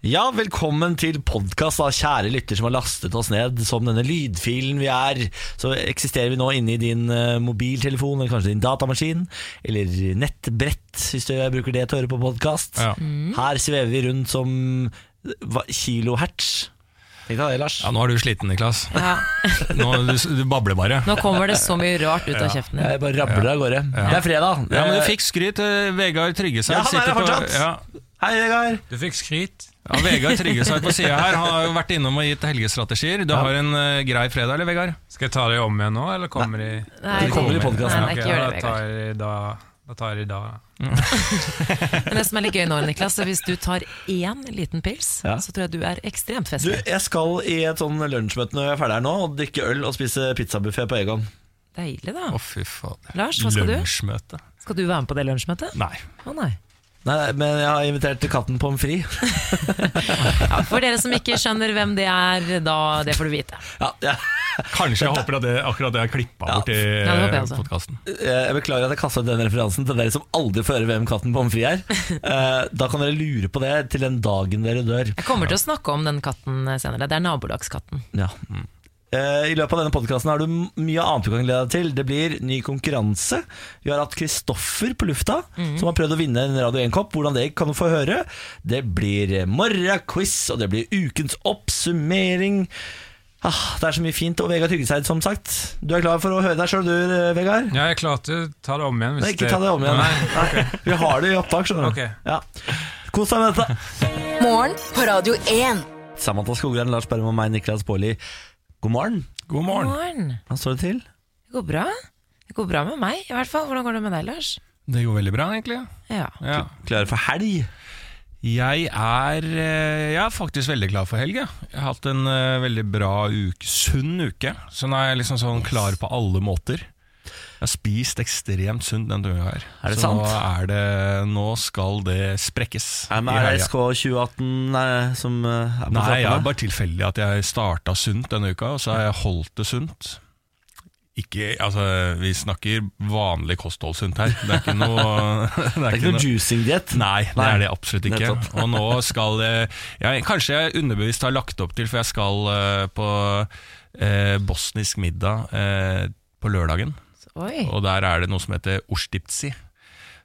Ja, velkommen til podkast, kjære lytter som har lastet oss ned som denne lydfilen vi er. Så eksisterer vi nå inne i din eh, mobiltelefon, eller kanskje din datamaskin, eller nettbrett, hvis du bruker det til å høre på podkast. Ja. Her svever vi rundt som kilohertz. Tenk deg det, Lars. Ja, nå er du sliten, Niklas. Ja. Nå, du, du babler bare. Nå kommer det så mye rart ut av kjeften din. Jeg bare rabler av gårde. Det er fredag. Ja, men Du Eh, fikk skryt. eh, Vegard Tryggeseid Ja, han er sitter på fortsatt. ja, Hei, Vegard. Du fikk skryt. ja, Vegard Tryggeseid på sida her. Han har jo vært innom og gitt helgestrategier. Du Ja. har en uh, grei fredag, eller, Vegard? Skal jeg ta det om igjen nå, eller kommer de Nei, de kommer i podcasten. Nei, nei, ikke gjør det, da tar Vegard. da, da tar jeg i dag. Men det som er litt gøy nå, Niklas, er hvis du tar én liten pils, Ja. så tror jeg du er ekstremt Du, festlig. jeg skal i et sånn lunsjmøte når jeg er ferdig her nå, og drikke øl og spise pizzabuffé på Egon. Deilig, da. Å, fy fader. Lars, hva skal du? Lunsjmøte. Skal du være med på det lunsjmøtet? Nei. Å nei. Nei, men jeg har invitert katten pommes frites. Ja, for dere som ikke skjønner hvem det er, da det får du vite. Ja, ja. Kanskje jeg håper at det, akkurat det er klippa Ja. bort i Ja, også. podkasten. Jeg beklager at jeg kasta ut den referansen til dere som aldri får høre hvem katten pommes frites er. Eh, Da kan dere lure på det til den dagen dere dør. Jeg kommer til å snakke om den katten senere. Det er nabolagskatten. Ja. Eh, I løpet av denne podkasten har du mye annet du kan glede deg til. Det blir ny konkurranse. Vi har hatt Kristoffer på lufta, som har prøvd å vinne en Radio 1-kopp. Hvordan det gikk, kan du få høre. Det blir eh, morgenquiz, og det blir ukens oppsummering. Ah, det er så mye fint. Og Vegard Tryggeseid, som sagt. Du er klar for å høre deg sjøl, du, eh, Vegard? Ja, jeg er klar til å ta det om igjen. Hvis Nei, ikke ta det om igjen. Nei. okay. Vi har det i opptak, skjønner du. Okay. Ja. Kos deg med dette. Morgen på Radio 1. Samantha Skogran, Lars Berrum og meg, Niklas Baarli. God morgen. God morgen. Morgen. Hva står det til? Det går bra. Det går bra med meg, i hvert fall. Hvordan går det med deg, Lars? Det går veldig bra, egentlig. Ja. Ja. Klare for helg? Jeg er, eh, jeg er faktisk veldig klar for helg. Jeg, jeg har hatt en eh, veldig bra uke, sunn uke. Så nå er jeg liksom sånn klar på alle måter. Jeg har spist ekstremt sunt denne uka her. Er det så sant? Nå, er det, nå skal det sprekkes. Er det. SK 2018 nei, som eh, er på Nei, jeg er bare tilfeldig at jeg starta sunt denne uka, og så har jeg holdt det sunt. Ikke, altså, Vi snakker vanlig kostholdssunt her. Det er ikke noe Det Det er ikke noe juicing-diett? Nei, det er det absolutt ikke. Og nå skal jeg, jeg Kanskje jeg underbevisst har lagt opp til, for jeg skal eh, på eh, bosnisk middag eh, på lørdagen. Oi. Og der er det noe som heter ostipzi.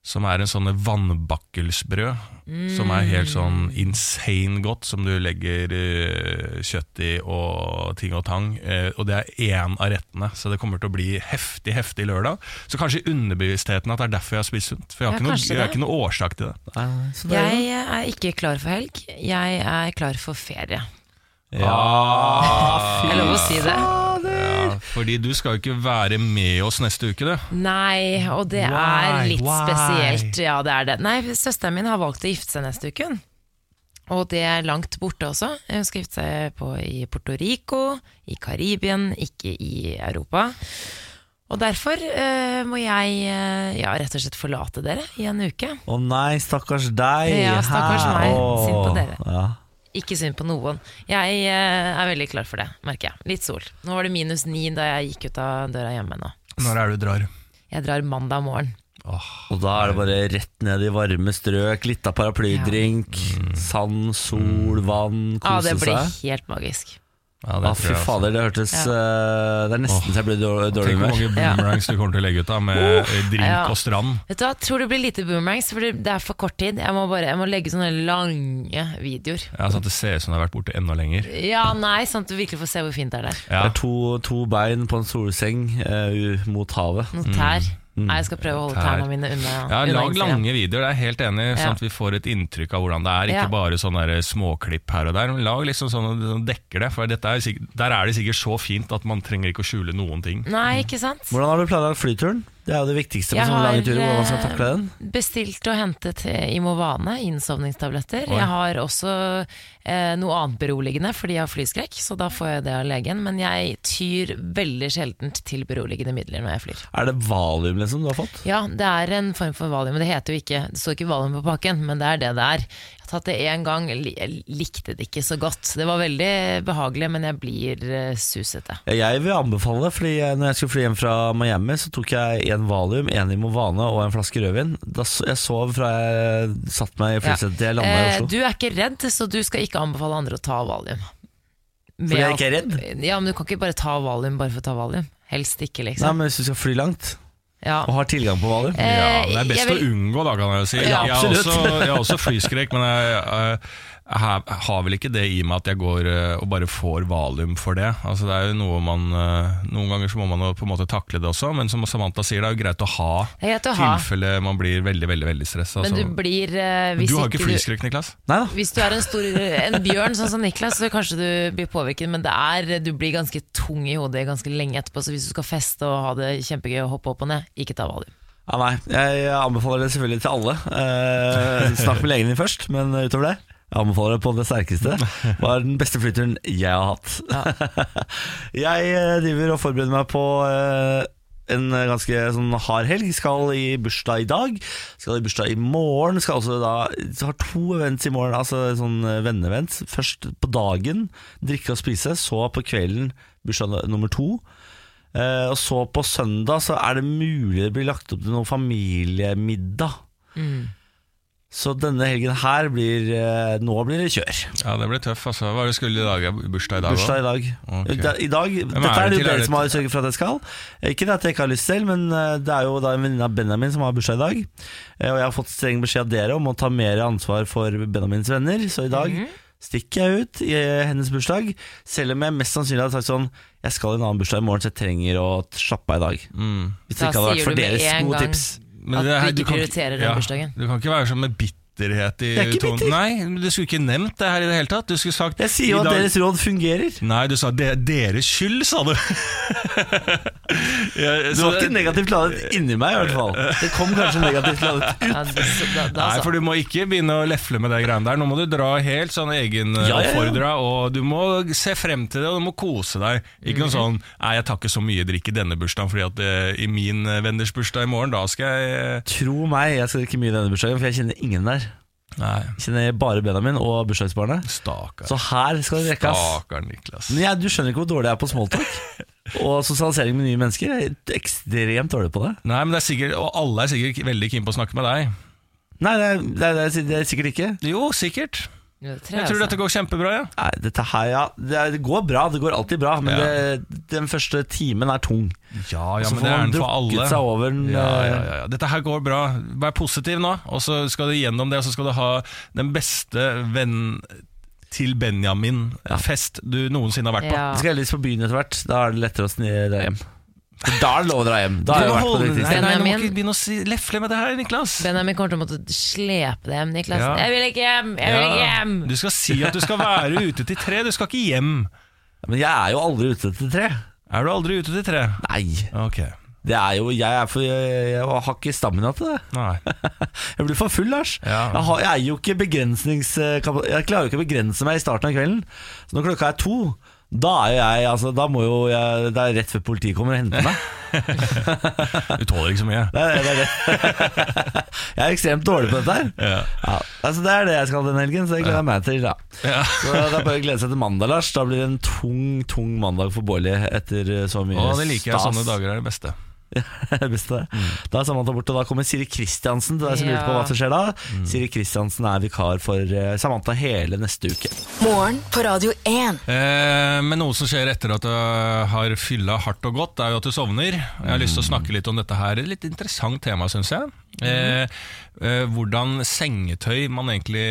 Som er en sånn vannbakkelsbrød. Som er helt sånn insane godt, som du legger uh, kjøtt i og ting og tang. Uh, og det er én av rettene, så det kommer til å bli heftig heftig lørdag. Så kanskje underbevisstheten at det er derfor jeg har spist sunt. For jeg har, Ja, ikke, noe, jeg har ikke noe årsak til det. Det jo- Jeg er ikke klar for helg. Jeg er klar for ferie. Ja, Er det lov å si det? Ja, fordi du skal jo ikke være med oss neste uke, du. Nei, og det er Why? litt Why? spesielt. Ja, det er det. Nei, søsteren min har valgt å gifte seg neste uke. Og det er langt borte også. Hun skal gifte seg på, i Puerto Rico, i Karibien, ikke i Europa. Og derfor uh, må jeg uh, ja, rett og slett forlate dere i en uke. Å nei, stakkars deg. Ja, stakkars Hæ? meg. Synd på dere. Ja. Ikke synd på noen. Jeg eh, er veldig klar for det, merker jeg. Litt sol. Nå var det minus ni da jeg gikk ut av døra hjemme nå. Når er det du drar? Jeg drar mandag morgen. Og da er det bare rett ned i varme strøk, litt av paraplydrink, sand, sol, vann, Ja, det blir seg. helt magisk. Ja, det ah, fy fader, det hørtes Ja. uh, Det er nesten så jeg blir dårlig humør. Tenk hvor mange boomerangs du kommer til å legge ut da med uh, drink Ja. og strand. Vet du hva, tror det blir lite boomerangs, for det er for kort tid. Jeg må, bare, jeg må legge sånne lange videoer. Ja, sånn at det ser ut som det har vært borte enda lenger. Ja, nei, sånn at du virkelig får se hvor fint det er der. Ja. Det er to, to bein på en solseng uh, mot havet. Noen tær. Nei, jeg skal prøve å holde Tær. tærne mine unna. Ja, Lag lange videoer, det er jeg helt enig Ja. sånn at vi får et inntrykk av hvordan det er. Ikke Ja. bare sånne småklipp her og der. Men lag liksom sånn at det dekker det, for dette er, der er det sikkert så fint at man trenger ikke å skjule noen ting. Nei, ikke sant? Hvordan har du planlagt flyturen? Det er jo det viktigste på Jeg sånne lange turer. Hvordan skal eh, takle den? Bestilt og hentet eh, Imovane, innsovningstabletter. Oi. Jeg har også eh, noe annet beroligende fordi jeg har flyskrekk, så da får jeg det av legen. Men jeg tyr veldig sjeldent til beroligende midler når jeg flyr. Er det valium liksom du har fått? Ja, det er en form for valium. Det heter jo ikke Det står ikke valium på pakken, men det er det det er. Jeg har tatt det én gang, jeg likte det ikke så godt. Det var veldig behagelig, men jeg blir eh, susete. Jeg vil anbefale det, fordi når jeg skulle fly hjem fra Miami, så tok jeg en Valium, en Imovane og en flaske rødvin. Da Jeg sov fra jeg satt meg i flysetet til jeg landa i Eh, Oslo. du er ikke redd, så du skal ikke anbefale andre å ta valium. Fordi jeg ikke er redd? Ja, men du kan ikke bare ta valium bare for å ta valium. Helst ikke, liksom. Nei, men Hvis du skal fly langt Ja. og har tilgang på Eh, Ja, det er best vil- å unngå, da, kan jeg si. Ja, jeg, har også, jeg har også flyskrekk, men jeg, eh, jeg jeg har vel ikke det i meg at jeg går eh, og bare får valium for det. Altså, det er jo noe man eh, Noen ganger så må man jo på en måte takle det også, men som Samantha sier, det er jo greit å ha Det i ha. tilfelle man blir veldig veldig, veldig stressa. Men du blir eh, hvis du har ikke flyskrekk, Niklas? Nei da. Hvis du er en, stor, en bjørn sånn som Niklas, så kanskje du blir påvirket, men det er, du blir ganske tung i hodet ganske lenge etterpå. Så hvis du skal feste og ha det kjempegøy og hoppe opp og ned, ikke ta valium. Ja, nei, jeg anbefaler det selvfølgelig til alle. Eh, snakk med legen din først, men utover det jeg anbefaler det på det sterkeste. Hva var den beste flyturen jeg har hatt. jeg eh, driver og forbereder meg på eh, en ganske sånn hard helg. Skal i bursdag i dag. Skal i bursdag i morgen. Skal også da Har to events i morgen, altså sånn venneevent. Først på dagen, drikke og spise. Så på kvelden, bursdag nummer to. Eh, og så på søndag så er det mulig det blir lagt opp til noen familiemiddag. Så denne helgen her blir eh, Nå blir det kjør. Ja, det blir tøff. Altså. Hva er det skulle i dag? Bursdag i dag Bursdag i dag. Okay. I da- I dag dette er det jo? Er dere som har sørget for at jeg skal. Eh, Ikke det at jeg ikke har lyst selv, men eh, det er jo da en venninne av Benjamin som har bursdag i dag. Og jeg har fått streng beskjed av dere om å ta mer ansvar for Benjamins venner, så i dag stikker jeg ut i hennes bursdag. Selv om jeg mest sannsynlig hadde sagt sånn Jeg skal i en annen bursdag i morgen, så jeg trenger å slappe av i dag. Mm. Hvis Da det ikke hadde vært for du deres gode gang. tips. Men At det her- du ikke prioriterer den bursdagen. Du kan ikke være sånn med bitterhet i Jeg er ikke tonen. bitter. Nei, du skulle ikke nevnt det her i det hele tatt. Du skulle sagt Jeg sier jo at dag- deres råd fungerer. Nei, du sa de, deres skyld, sa du. Ja, Det så var ikke negativt ladet inni meg, i hvert fall. Det kom kanskje negativt ladet ut. Ja, det, da, da, Nei, for du må ikke begynne å lefle med det greiene der. Nå må du dra helt sånn Ja, ja, ja. egenoppfordra, og du må se frem til det, og du må kose deg. Ikke noe sånn 'nei, jeg tar ikke så mye drikk i denne bursdagen, fordi at eh, i min eh, venners bursdag i morgen, da skal jeg eh, Tro meg, jeg skal drikke mye i denne bursdagen, for jeg kjenner ingen der. Nei, kjenner bare Benjamin og bursdagsbarnet. stakkar. Så her skal det rekkes. Stakkar Niklas. Men jeg, du skjønner ikke hvor dårlig jeg er på smalltalk. Og sosialisering med nye mennesker. Jeg er ekstremt dårlig på det. Nei, men det er sikkert, Og alle er sikkert veldig keen på å snakke med deg. Nei, det er, det er, det er sikkert ikke. Jo, sikkert. Ja, det Jeg tror dette går kjempebra. Ja. Nei, dette her, ja Det, er, det går bra, det går alltid bra, men Ja. det, den første timen er tung. Ja, ja, så men det er den for alle. seg over den. Ja, ja, eh, ja, ja. Dette her går bra. Vær positiv nå, og så skal du gjennom det, og så skal du ha den beste venn til Benjamin-fest du noensinne har vært på. Ja. Vi skal heldigvis på byen etter hvert. Da er det lettere å snille deg hjem. Da er det lov å dra hjem. Da har Du jeg vært på det nei, nei, nå må Benjamin. ikke begynne å si, lefle med det her, Niklas. Benjamin kommer til å måtte slepe deg hjem, Niklas. Ja. Jeg vil ikke hjem! Jeg vil ikke Ja. hjem! Du skal si at du skal være ute til tre, du skal ikke hjem. Men jeg er jo aldri ute til tre. Er du aldri ute til tre? Nei. Ok. Det er jo, jeg, er for, jeg, jeg har ikke stamina til det. Nei. Jeg blir for full, Lars. Ja. Jeg, har, jeg er jo ikke begrensningskapa- Jeg klarer jo ikke å begrense meg i starten av kvelden. Så når klokka er to, da er jo jeg altså, Da må jo jeg Det er rett før politiet kommer og henter meg. Du tåler ikke så mye. Det er, det er, det. jeg er ekstremt dårlig på dette her. Ja. Ja, altså Det er det jeg skal den helgen, så det gleder jeg meg til. Da. Ja. Så Det er bare å glede seg til mandag, Lars. Da blir det en tung tung mandag for Bårli etter så mye Å, det liker jeg. stas. Sånne dager er det beste. Beste. Da er Samantha borte, og da kommer Siri Kristiansen til deg som Ja. lurer på hva som skjer da. Siri Kristiansen er vikar for eh, Samantha hele neste uke. Morgen på Radio 1. Eh, men noe som skjer etter at du har fylla hardt og godt, er jo at du sovner. Jeg har lyst til å snakke litt om dette her. Et litt interessant tema, syns jeg. Eh, eh, hvordan sengetøy man egentlig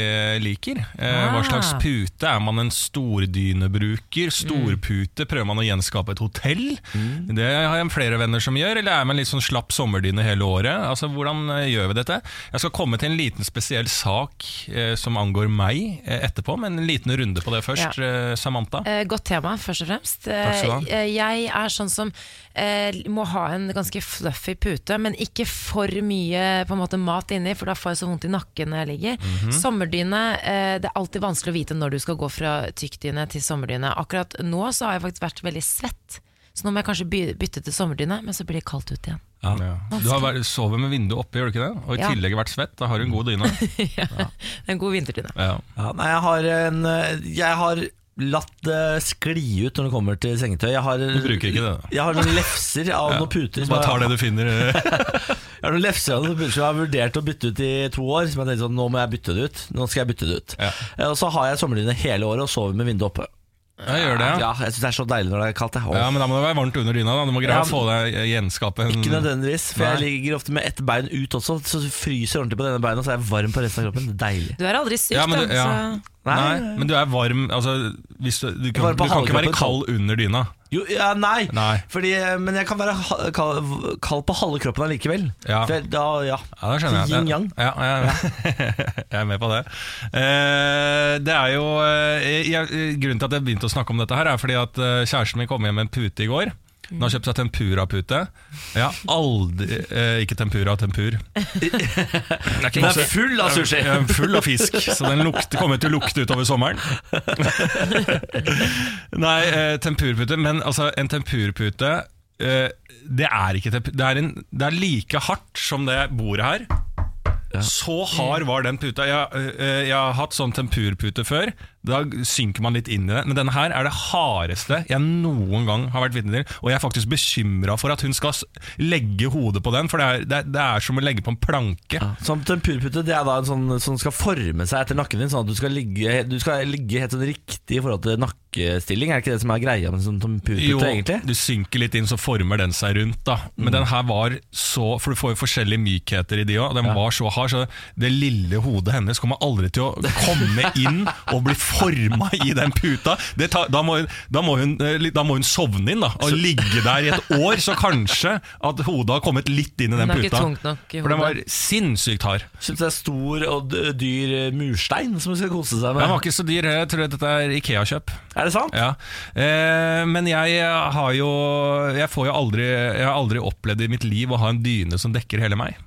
liker. Eh, hva Ah. slags pute. Er man en stordynebruker? Storpute? Prøver man å gjenskape et hotell? Det har jeg flere venner som gjør. Eller er man litt sånn slapp sommerdyne hele året? Altså, Hvordan eh, gjør vi dette? Jeg skal komme til en liten spesiell sak eh, som angår meg eh, etterpå, men en liten runde på det først. Eh, Samantha? Eh, godt tema, først og fremst. Eh, jeg er sånn som eh, må ha en ganske fluffy pute, men ikke for mye på en måte mat inni, for da får jeg så vondt i nakken når jeg ligger. Mhm. Sommerdyne, eh, det er alltid vanskelig å vite når du skal gå fra tykkdyne til sommerdyne. Akkurat nå så har jeg faktisk vært veldig svett. Så nå må jeg kanskje by bytte til sommerdyne, men så blir det kaldt ute igjen. Ja. Du har vært, sovet med vinduet oppe, gjør du ikke det? Og i Ja. tillegg vært svett. Da har du en god dyne. Er en god vinterdyne. Ja. Ja, nei, jeg har en eh, Jeg har latt det skli ut når det kommer til sengetøy. Jeg har, Du bruker ikke det, da? Jeg har noen lefser av noen puter. Bare tar det du finner. Jeg har noen lefser som jeg har vurdert å bytte ut i to år. Som jeg tenkte sånn, nå må jeg bytte det ut. Nå skal jeg bytte det ut. Ja. Eh, Og så har jeg sommerdyne hele året og sover med vinduet oppe. Jeg gjør det, ja. Ja, jeg synes det er så deilig når det er kaldt. jeg. Ja, Men da må det være varmt under dyna. da Du må greie Ja, å få deg gjenskape Ikke nødvendigvis, for jeg ligger ofte med ett bein ut også, så fryser jeg ordentlig på denne beina, så er jeg varm på resten av kroppen. Det er deilig. Du er aldri syk, Ja, men da. du- ja. Så Nei, men du er varm altså, hvis du, du, kan, du kan ikke være kald under dyna. Jo, ja, nei, Nei. Fordi, men jeg kan være kald, kald på halve kroppen allikevel. Ja. For Da, ja. Ja, da skjønner jeg. Yin-yang. Ja, ja, jeg er med på det. Uh, det er jo uh, jeg, Grunnen til at jeg begynte å snakke om dette, her er fordi at uh, kjæresten min kom hjem med en pute i går. Hun har kjøpt seg tempura-pute. Jeg har aldri eh, Ikke tempura, tempur. Den er Den er full av sushi! Den er full av fisk, så den lukter, kommer til å lukte utover sommeren. Nei, eh, tempurpute. Men altså, en tempurpute eh, Det er ikke det, er en, det er like hardt som det bordet her. Så hard var den puta. Jeg, eh, jeg har hatt sånn tempurpute før. Da synker man litt inn i det. Men denne her er det hardeste jeg noen gang har vært vitne til. Og jeg er faktisk bekymra for at hun skal legge hodet på den, for det er, det er, det er som å legge på en planke. Ja. Sånn purpute det er da en sånn som skal forme seg etter nakken din, sånn at du skal ligge, du skal ligge helt sånn riktig i forhold til nakkestilling. Er det ikke det som er greia med sånn tempurpute, Jo, egentlig? du synker litt inn, så former den seg rundt. da Men den her var så For du får jo forskjellige mykheter i de òg. Den var så hard, så det lille hodet hennes kommer aldri til å komme inn og bli forma i den puta. Det tar, da, må, hun- da, må hun, eh, da må hun sovne inn da og ligge der i et år. Så kanskje at hodet har kommet litt inn i den Den er ikke puta. tungt nok i For den var sinnssykt hard. Syns det er stor og dyr eh, murstein som hun skal kose seg med. Den var ikke så dyr. Jeg tror dette er Ikea-kjøp. Er det sant? Ja, eh, men jeg har jo Jeg får jo aldri Jeg har aldri opplevd i mitt liv å ha en dyne som dekker hele meg.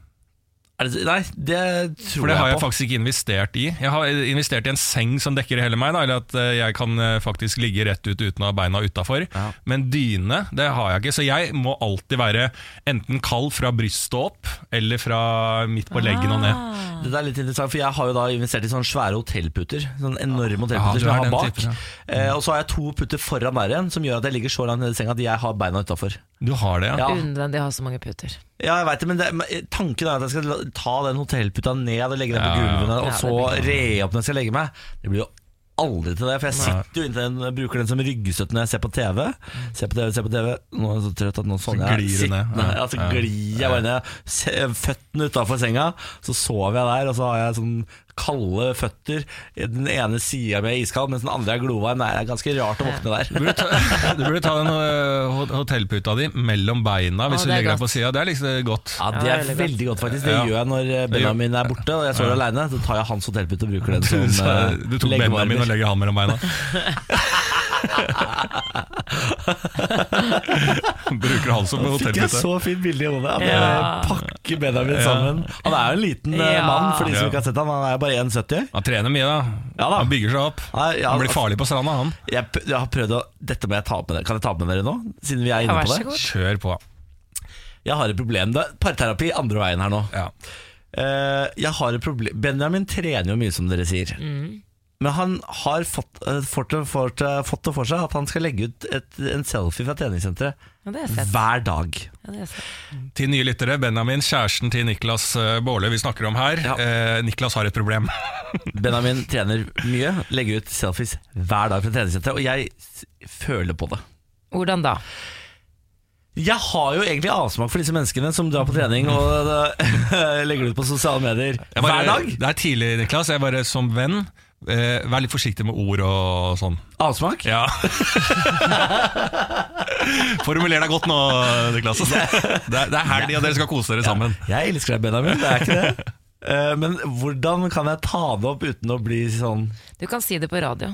Er det, nei, det tror For det har jeg jeg på. faktisk ikke investert i. Jeg har investert i en seng som dekker hele meg, da, eller at eh, jeg kan eh, faktisk ligge rett ut uten å ha beina utafor. Ja. Men dyne, det har jeg ikke. Så jeg må alltid være enten kald fra brystet opp, eller fra midt på leggen og ned. Det er litt interessant, for jeg har jo da investert i sånne svære hotellputer. Sånne enorme Ja, hotellputer ja, som jeg har bak. typen, eh, og så har jeg to putter foran der igjen, som gjør at jeg ligger så langt nede i senga at jeg har beina utafor. Du har det, ja? Ja. Unødvendig å ha så mange puter. Ja, jeg vet det, men det, men tanken er at jeg skal ta den hotellputa ned og legge den på gulvene, og Ja, så re opp når jeg skal legge meg. Det blir jo aldri til det, for jeg sitter jo inntil den, bruker den som ryggestøtte når jeg ser på TV. Ser på TV, ser på TV. Nå er jeg så trøtt at nå Så sovner jeg. glir du ned. Sittende, Ja. Ja, så glir jeg bare ned. Føttene utafor senga, så sover jeg der, og så har jeg sånn kalde føtter. Den ene sida mi er iskald, mens den andre er glovarm. Det er ganske rart å våkne der. Du burde ta, du burde ta den uh, hotellputa di mellom beina hvis ah, du er legger deg på sida. Det er liksom godt. Ja, Det er veldig godt, faktisk. Det Ja. gjør jeg når eh, Benjamin er borte og jeg står Ja. alene. Så tar jeg hans hotellpute og bruker den Du, som eh, du tok leggevarmer. Benjamin og legger han mellom beina. Bruker han som hotellbytte. fikk jeg så fint bilde i hodet. Ja. pakker Benjamin Ja. sammen. Han er jo en liten eh, Ja. mann, for de som ikke har sett han Han er bare 1,70. Han trener mye, da. Ja da. Han bygger seg opp. Nei, ja, Han blir altså, farlig på stranda, han. Jeg, jeg har prøvd å Dette må jeg ta opp med dere. Kan jeg ta opp med dere nå? Siden vi er inne på det. god. Kjør på. Jeg har et problem. Det er parterapi andre veien her nå. Ja. Eh, jeg har et problem Benjamin trener jo mye, som dere sier. Men han har fått, eh, fått, det- fått, det- fått det for seg at han skal legge ut et, en selfie fra treningssenteret Ja, hver dag. Ja. Til nye lyttere, Benjamin, kjæresten til Niklas Baarle vi snakker om her. Ja. Eh, Niklas har et problem. Benjamin trener mye, legger ut selfies hver dag fra treningssenteret, og jeg føler på det. Hvordan da? Jeg har jo egentlig avsmak for disse menneskene som drar på trening og eh, legger det ut på sosiale medier bare- hver dag. Det er tidlig, Niklas. Jeg bare som venn eh, Vær litt forsiktig med ord og sånn. Avsmak? Ja. Formuler deg godt nå, Niklas. Det er, det er helg, og dere skal kose dere sammen. Jeg elsker deg, Benjamin. Det er ikke det. Eh, Men hvordan kan jeg ta det opp uten å bli sånn Du kan si det på radio.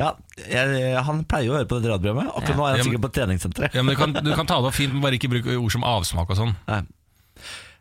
Ja, jeg, Han pleier jo å høre på dette radioprogrammet. Akkurat nå er han sikkert på treningssenteret. Ja, men du kan, du kan ta det opp fint, men bare ikke bruke ord som avsmak og sånn. Nei.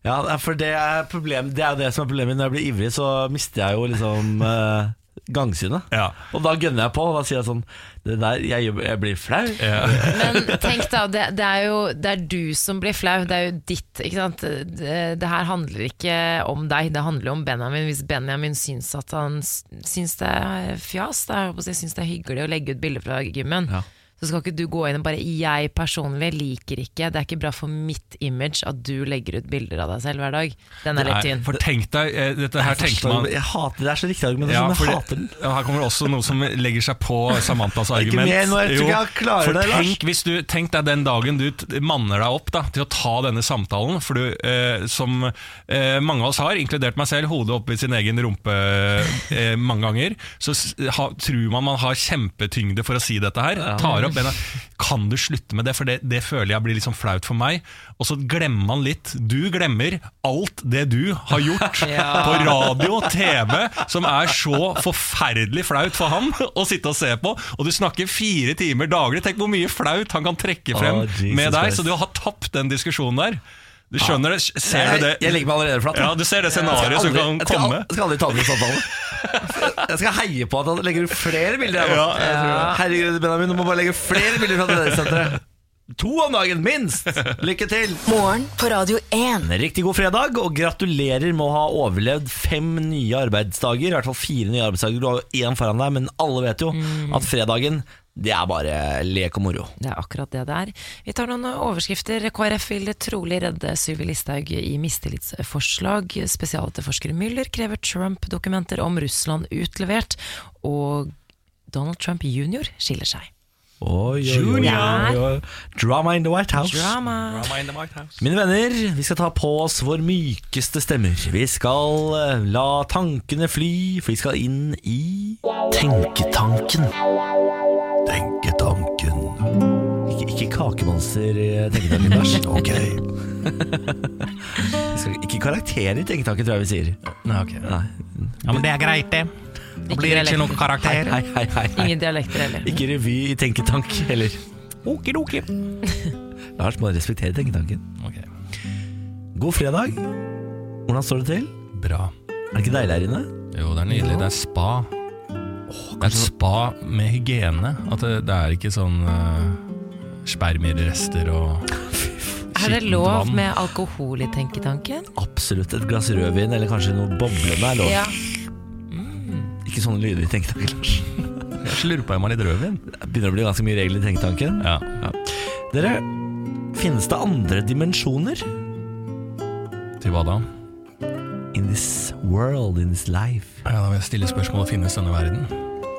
Ja, for det er, problem, det er jo det som er problemet. Når jeg blir ivrig, så mister jeg jo liksom eh, gangsynet. Ja. Og da gønner jeg på, og da sier jeg sånn Det der, jeg, jeg blir flau. Ja. Men tenk da, det, det er jo det er du som blir flau, det er jo ditt. Ikke sant? Det, det her handler ikke om deg, det handler om Benjamin. Hvis Benjamin syns at han syns det er fjas, det er, jeg håper på syns det er hyggelig å legge ut bilder fra gymmen, Ja. Så skal ikke du gå inn og bare 'jeg personlig liker ikke', det er ikke bra for mitt image at du legger ut bilder av deg selv hver dag. Den er litt tynn. for tenk deg, eh, dette her tenkte tenker man jeg hater, det det er så riktig argument, Ja, men jeg hater den. ja, her kommer det også noe som legger seg på Samantas Ikke argument. mer nå, jeg tror Jo, ikke jeg klarer det, Lars. tenk, hvis du, tenk deg den dagen du manner deg opp da, til å ta denne samtalen, for du, eh, som eh, mange av oss har, inkludert meg selv, hodet opp i sin egen rumpe eh, mange ganger, så ha, tror man man har kjempetyngde for å si dette her. Tar opp bena. Kan du slutte med det, for det, det føler jeg blir liksom flaut for meg. Og så glemmer man litt. Du glemmer alt det du har gjort Ja. på radio og TV, som er så forferdelig flaut for han å sitte og se på. Og du snakker fire timer daglig. Tenk hvor mye flaut han kan trekke frem oh, med deg. Så du har tapt den diskusjonen der. Du skjønner det? Ser Jeg, du det? jeg legger meg allerede flatt. Ja, du ser det scenarioet som kan jeg skal, komme. jeg skal aldri ta den i samtale. Jeg skal heie på at han legger ut flere bilder. Ja, jeg tror det. Herregud, Benjamin, du må bare legge flere bilder fra treningssenteret. To om dagen, minst! Lykke til! Morgen på Radio 1. Riktig god fredag, og gratulerer med å ha overlevd fem nye arbeidsdager. I hvert fall fire nye arbeidsdager. Du har én foran deg, men alle vet jo at fredagen det er bare lek og moro. Det er akkurat det det er. Vi tar noen overskrifter. KrF vil trolig redde Sylvi Listhaug i mistillitsforslag. Spesialetterforsker Müller krever Trump-dokumenter om Russland utlevert. Og Donald Trump jr. skiller seg. Oi, oi, oi, the oi, House Drama in the White House. Drama. Mine venner, vi skal ta på oss vår mykeste stemmer. Vi skal eh, la tankene fly, for vi skal inn i Tenketanken. Tenketanken. Ikke, ikke kakemonster i Tenketanken, Lars. Ok. skal, ikke karakter i Tenketanken, tror jeg vi sier. Nei, ok. Nei. Ja, men det er greit, det. Ikke noen noe Hei, hei, hei, hei, hei. Ingen dialekter heller. Ikke revy i Tenketank heller. Okidoki. Lars må respektere Tenketanken. Ok, God fredag. Hvordan står det til? bra. Er det ikke deilig her inne? Jo, det er nydelig. Det er spa. Det er et spa med hygiene. At det, det er ikke sånn uh, spermierrester og Er det lov vann. med alkohol i Tenketanken? Absolutt. Et glass rødvin eller kanskje noe boblende er lov. Ja. Ikke sånne lyder i Tenketanken, Lars. Jeg slurpa i meg litt rødvin. Det begynner å bli ganske mye regler i Tenketanken. Ja. Dere, finnes det andre dimensjoner Til hva da? In this world, in this life? Ja, Da vil jeg stille spørsmålet finnes denne verden.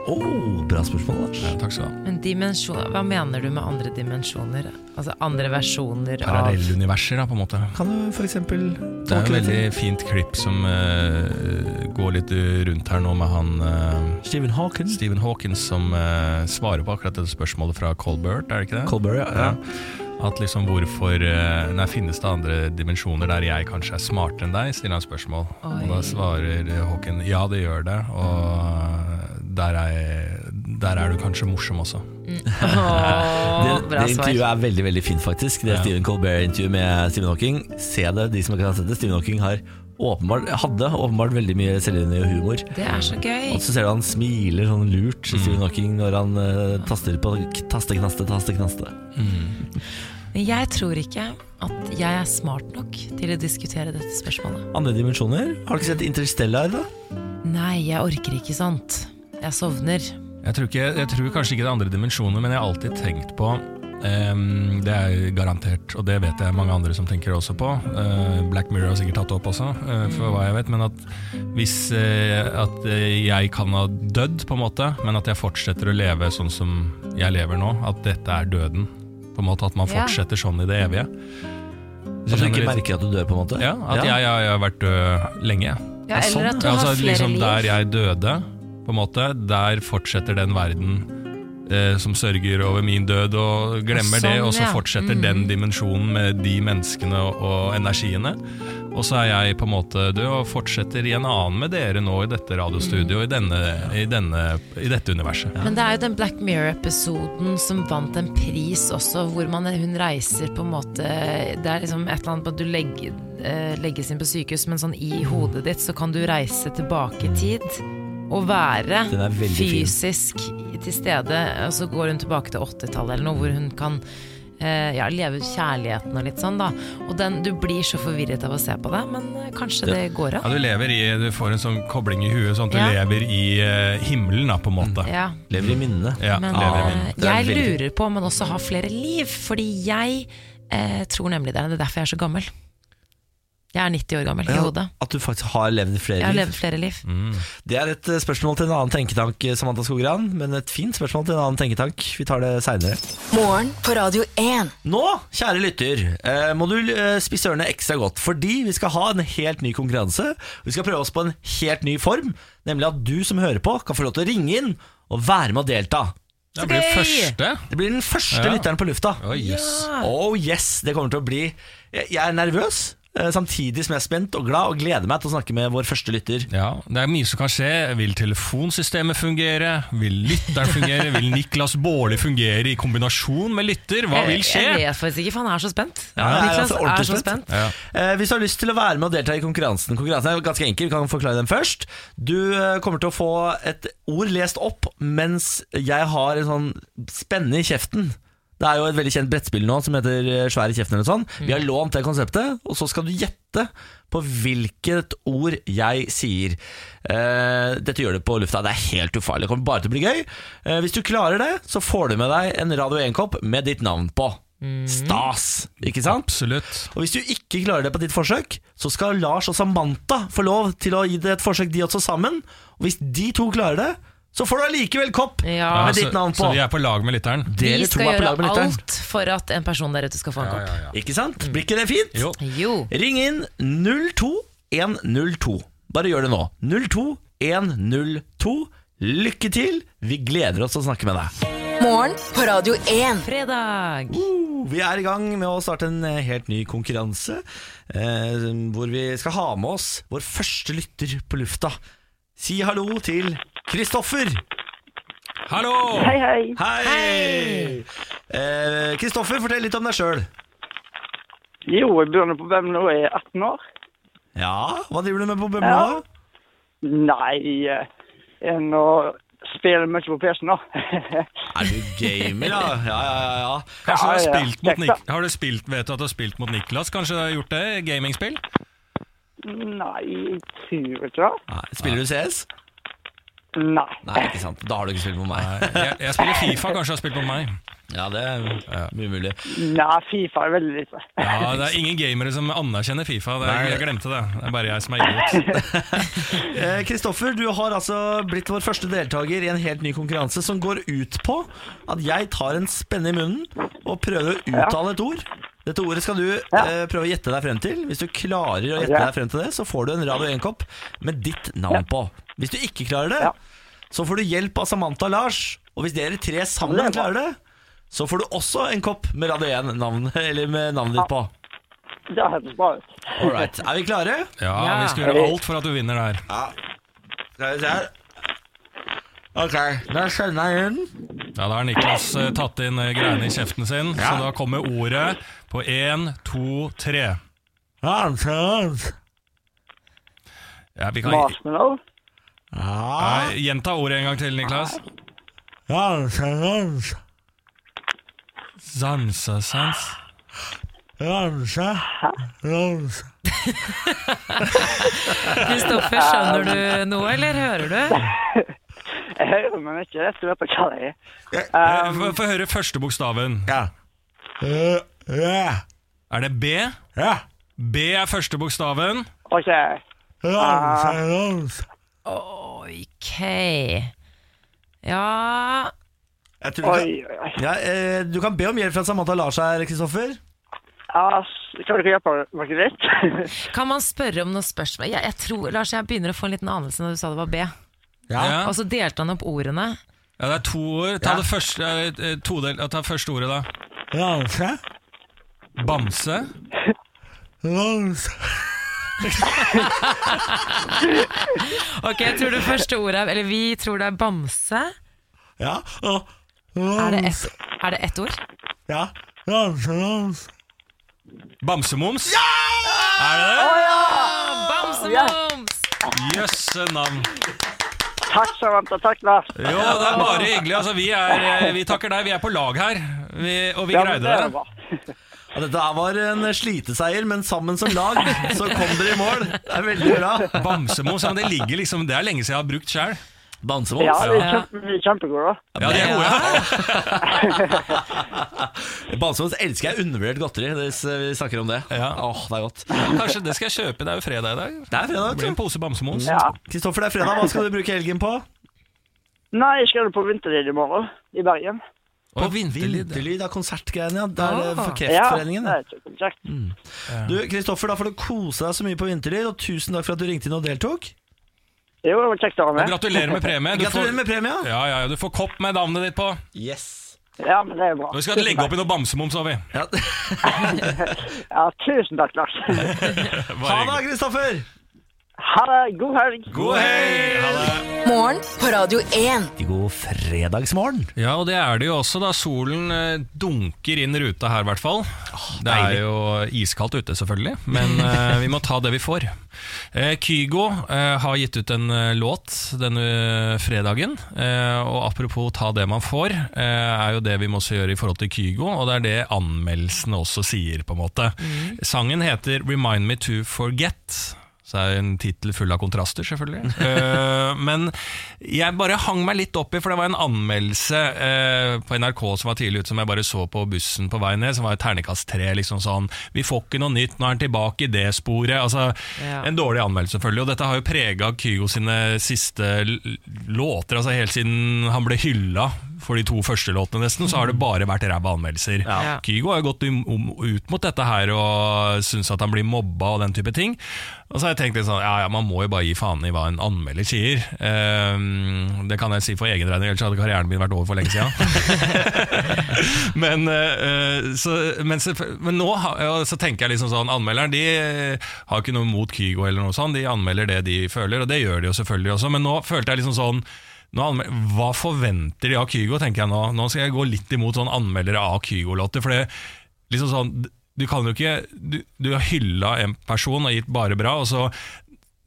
Oh, bra spørsmål, Lars. Ja, takk skal du ha. Men dimensjon, hva mener du med andre dimensjoner? Altså andre versjoner av Parallelluniverser, da, på en måte. Kan du for eksempel Det er et veldig fint klipp som uh, går litt rundt her nå med han uh, Stephen Hawkins. Stephen Hawkins som uh, svarer på akkurat dette spørsmålet fra Colbert, er det ikke det? Colbert, ja. Ja. At liksom hvorfor eh, Nei, finnes det andre dimensjoner der jeg kanskje er smartere enn deg? Stiller han spørsmål. Oi. Og da svarer eh, Håken ja, det gjør det. Og der er, der er du kanskje morsom også. Åh, Det, bra det intervjuet svar. er veldig veldig fint, faktisk. Det Ja. Stephen Colbert-intervjuet med Stephen Hawking. Se det, de som ikke har sett det. Stephen Hawking har åpenbart, hadde åpenbart veldig mye selvironi og humor. Det er så gøy. Og så ser du han smiler sånn lurt, Stephen Hawking, når han eh, taster på tasteknaste, knaste, taste, knaste. Men jeg tror ikke at jeg er smart nok til å diskutere dette spørsmålet. Andre dimensjoner? Har du ikke sett Interstellar, da? Nei, jeg orker ikke sånt. Jeg sovner. Jeg tror, ikke, jeg tror kanskje ikke det er andre dimensjoner, men jeg har alltid tenkt på Det er garantert, og det vet jeg mange andre som tenker også på. Eh, Black Mirror har sikkert tatt det opp også, eh, for hva jeg vet. Men at hvis eh, at jeg kan ha dødd, på en måte, men at jeg fortsetter å leve sånn som jeg lever nå, at dette er døden. På en måte At man fortsetter sånn i det evige. At du ikke merker at du dør, på en måte? Ja, At Jeg, jeg, jeg har vært død lenge. Ja, eller at du Ja, har altså, flere liksom liv. Der jeg døde, på en måte, der fortsetter den verden eh, som sørger over min død, og glemmer Sånn, det, og så ja. fortsetter Mm. den dimensjonen med de menneskene og, og energiene. Og så er jeg på en måte død, og fortsetter i en annen med dere nå i dette radiostudioet, i, denne, i, denne, i dette universet. Men det er jo den Black Mirror-episoden som vant en pris også, hvor man, hun reiser på en måte Det er liksom et eller annet på at du legger, eh, legges inn på sykehus, men sånn i hodet ditt så kan du reise tilbake i tid. Å være Den er fin. fysisk til stede. Og så går hun tilbake til 80-tallet eller noe, hvor hun kan eh, ja, leve ut kjærligheten og litt sånn, da. Og den, du blir så forvirret av å se på det, men eh, kanskje det går Ja, du lever i Du får en sånn kobling i huet, sånn at du Ja. lever i eh, himmelen, da, på en måte. Ja. Lever i minnet. Ja, Men lever i eh, minnet. Jeg lurer på om man også har flere liv, fordi jeg eh, tror nemlig det. Det er derfor jeg er så gammel. Jeg er 90 år gammel i hodet. At du faktisk har levd flere Jeg har liv. levd flere liv. Mm. Det er et eh, spørsmål til en annen tenketank, eh, Samantha Skogran. Men et fint spørsmål til en annen tenketank. Vi tar det seinere. Morgen på Radio 1. Nå, kjære lytter, eh, må du spisse ørene ekstra godt, fordi vi skal ha en helt ny konkurranse. Vi skal prøve oss på en helt ny form, nemlig at du som hører på, kan få lov til å ringe inn og være med å delta. Det blir første. Det blir den første Ja. lytteren på lufta. Oi, jøss. Oh yes, det kommer til å bli Jeg er nervøs, samtidig som jeg er spent og glad, og gleder meg til å snakke med vår første lytter. Ja, det er mye som kan skje. Vil telefonsystemet fungere? Vil lytteren fungere? Vil Niklas Baarli fungere i kombinasjon med lytter? Hva vil skje? jeg vet faktisk ikke, for han er så spent. Ja, er Niklas altså er så spent. spent. Ja. Eh, hvis du har lyst til å være med og delta i konkurransen Konkurransen er ganske enkel, vi kan forklare den først. Du eh, kommer til å få et ord lest opp mens jeg har en sånn spenne i kjeften. Det er jo et veldig kjent brettspill nå som heter «Svære Svær i kjeften. eller sånt. Vi har lånt det konseptet, og så skal du gjette på hvilket ord jeg sier. Eh, dette gjør du på lufta. Det er helt ufarlig. Det kommer bare til å bli gøy. Eh, hvis du klarer det, så får du med deg en Radio 1-kopp med ditt navn på. Stas, ikke sant? Absolutt. Og hvis du ikke klarer det på ditt forsøk, så skal Lars og Samantha få lov til å gi det et forsøk, de også sammen. Og hvis de to klarer det, så får du allikevel kopp Ja. med ditt navn på. så vi er på lag med lytteren? Dere Vi skal på lag gjøre alt for at en person der ute skal få en kopp. Ikke sant? Blir ikke det fint? Jo. Jo. Ring inn 02102. Bare gjør det nå. 02102. Lykke til! Vi gleder oss til å snakke med deg. Morgen på Radio 1. Fredag. Uh, Vi er i gang med å starte en eh, helt ny konkurranse, eh, hvor vi skal ha med oss vår første lytter på lufta. Si hallo til Kristoffer. Hallo! Hei, hei. Hei! Eh, Kristoffer, fortell litt om deg sjøl. Jo, jeg begynner på Bømlo og er 18 år. Ja, hva driver du med på Bømlo? Ja. Nei, eh, jeg nå spiller mye på PC nå. Er du gamer, da? Ja, ja, ja. ja. Kanskje du har Ja, ja. spilt mot Nik. Har du spilt, Vet du at du har spilt mot Niklas? Kanskje du har gjort det? Gamingspill? Nei, jeg tror ikke det. Spiller du CS? Nei. Nei, ikke sant. Da har du ikke spilt mot meg. Jeg, jeg spiller Fifa, kanskje har spilt mot meg? Ja, det er mye mulig. Nei, Fifa er veldig lite. Ja, Det er ingen gamere som anerkjenner Fifa. Det, Nei. jeg glemte det. Det er bare jeg som er idiot. Eh, Kristoffer, du har altså blitt vår første deltaker i en helt ny konkurranse som går ut på at jeg tar en spenne i munnen og prøver å uttale et ord. Dette ordet skal du eh, prøve å gjette deg frem til. Hvis du klarer å gjette Ja. deg frem til det, så får du en Radio 1-kopp med ditt navn på. Hvis du ikke klarer det, Ja. så får du hjelp av Samantha og Lars. Og hvis dere tre sammen er klarer det, så får du også en kopp med Radio 1-navn, eller med navnet ditt på. Det høres bra ut. All right. Er vi klare? Ja, Ja. Vi skal gjøre alt for at du vinner der. Skal vi se her. Ok, da skjønner jeg inn. Ja, Da har Niklas eh, tatt inn eh, greiene i kjeften sin, Ja. så da kommer ordet på én, to, tre. Hans, Hans. Ja, vi kan Marshmallow. Nei, Gjenta ordet en gang til, Niklas. Hans, Hans. Sansesans. Ranse, ranse. Kristoffer, skjønner du noe, eller hører du? Jeg hører, meg ikke rett og på hva det er. Eh, Um, Få høre første bokstaven. Ja. Uh, yeah. Er det B? Ja. B er første bokstaven. OK. Uh. Ok. Ja Jeg tror du Oi, oi, oi. ja, eh, du kan be om hjelp fra Samantha Lars her, Kristoffer. Ja, kan dere hjelpe meg litt? Kan man spørre om noen spørsmål? Jeg, jeg tror, Lars, jeg begynner å få en liten anelse når du sa det var B. Ja. Og så delte han opp ordene. Ja, det er to ord. Ta Ja. det første, eh, eh, todel, ta første ordet, da. Ranse, Bamse. ranse. Ok, jeg tror det første ordet er Eller vi tror det er bamse. Ja. og Er det ett er det ett ord? Ja. Ranse, ranse. Bamsemums. Er det det? Bamsemums! Jøsse navn. Takk, Samantha. Takk, Lars. Jo, det er bare hyggelig. Altså, vi, er, eh, vi takker deg. Vi er på lag her. Vi, og vi Ja, greide det er det. bra. Ja, dette var en sliteseier, men sammen som lag så kom dere i mål. Det er veldig bra. Bamsemo, det ligger liksom Det er lenge siden jeg har brukt sjøl. Bamsemos. Ja, vi er, kjempe, kjempegode. Ja, de er gode. Bamsemos elsker jeg undervurdert godteri, hvis vi snakker om det. Ja. Åh, det er godt. Kanskje det skal jeg kjøpe. Det er jo fredag i dag. Det er fredag, Det blir en pose bamsemos. Ja. Kristoffer, det er fredag. Hva skal du bruke helgen på? Nei, jeg skal på vinterlyd i morgen, i Bergen. Og vinterlyd. Vinterlyd av konsertgreiene, ja. Det er det for Kreftforeningen. Ja, det. er mm. Du, Kristoffer, da får du kose deg så mye på vinterlyd, og tusen takk for at du ringte inn og deltok. Jo, det var kjekt å være Og med. gratulerer med premie. Du Gratulerer får, med premie. ja, ja, ja, du får kopp med navnet ditt på. Yes. Ja, men det er bra. Og vi skal legge opp i noe bamsemums, har vi. Ja. Ja, tusen takk, Lars. Ha det, Kristoffer! Ha det. God helg. God! Ha det. Morgen på Radio 1. God fredagsmorgen. Ja, og det er det jo også da solen eh, dunker inn ruta her i hvert fall. det er deilig. jo iskaldt ute selvfølgelig, men eh, vi må ta det vi får. Eh, Kygo eh, har gitt ut en eh, låt denne fredagen, eh, og apropos ta det man får, eh, er jo det vi må også gjøre i forhold til Kygo, og det er det anmeldelsene også sier på en måte. Sangen heter Remind Me To Forget. Så er det en tittel full av kontraster, selvfølgelig. uh, men jeg bare hang meg litt opp i, for det var en anmeldelse uh, på NRK som var tidlig ute, som jeg bare så på bussen på vei ned, som var et ternekast tre. Liksom sånn, vi får ikke noe nytt, nå er han tilbake i det sporet. Altså, Ja. En dårlig anmeldelse, selvfølgelig. Og dette har jo prega Kygo sine siste låter. altså Helt siden han ble hylla for de to første låtene, nesten, så har det bare vært ræva anmeldelser. Ja. Kygo har gått ut mot dette her og syns at han blir mobba og den type ting. Og så har jeg tenkt litt sånn, ja, ja, man må jo bare gi faen i hva en anmelder sier. Um, det kan jeg si for egen regning, ellers hadde karrieren min vært over for lenge siden. men, uh, så, men, men nå ja, så tenker jeg liksom sånn, anmelderen de eh, har ikke noe mot Kygo eller noe sånt, de anmelder det de føler, og det gjør de jo selvfølgelig også, men nå følte jeg liksom sånn, hva forventer de av Kygo, tenker jeg nå. Nå skal jeg gå litt imot sånn anmeldere av Kygo-låter, for det liksom sånn, du kan jo ikke, du, du har hylla en person og gitt bare bra, og så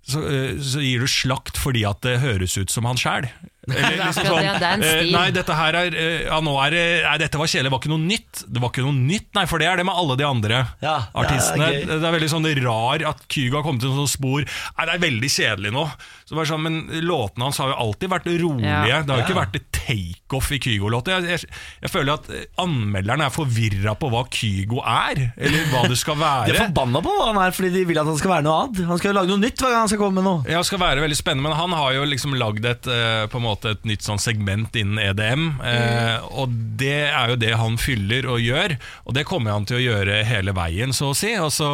så, eh, så gir du slakt fordi at det høres ut som han sjæl. Eller liksom sånn det, det er en eh, stil. Nei, dette her er eh, ja, nå er det, Nei, dette var kjedelig, det var ikke noe nytt. Det var ikke noe nytt, nei, for det er det med alle de andre Ja, artistene. det er. Det er veldig sånn rar at Kygo har kommet til en sånn spor Nei, det er veldig kjedelig nå. Så bare sånn, men låtene hans har jo alltid vært rolige. Ja. Det har jo ikke Ja. vært et takeoff i Kygo-låter. Jeg, jeg, jeg føler at eh, anmelderne er forvirra på hva Kygo er, eller hva det skal være. De er forbanna på hva han er, fordi de vil at han skal være noe annet. Han skal jo lage noe nytt hver gang han skal komme med noe. Ja, skal være veldig spennende, men han har jo liksom lagd et, på en måte et nytt sånn segment innen EDM, eh, og det er jo det han fyller og gjør, og det kommer han til å gjøre hele veien, så å si. Og så,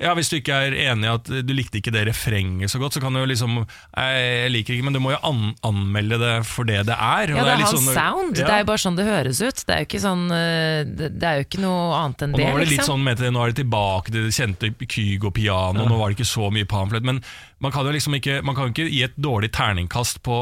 ja, hvis du ikke er enig i at du likte ikke det refrenget så godt, så kan du jo liksom eh, Jeg liker ikke, men du må jo an anmelde det for det det er. Ja, det er er hans sånn- sound. Ja. Det er jo bare sånn det høres ut. Det er jo ikke sånn eh, Det, er jo ikke noe annet enn Og det, nå var det litt liksom. sånn med nå er det tilbake til det kjente Kygo-piano, nå var det ikke så mye pamflett. Men man kan jo liksom ikke Man kan ikke gi et dårlig terningkast på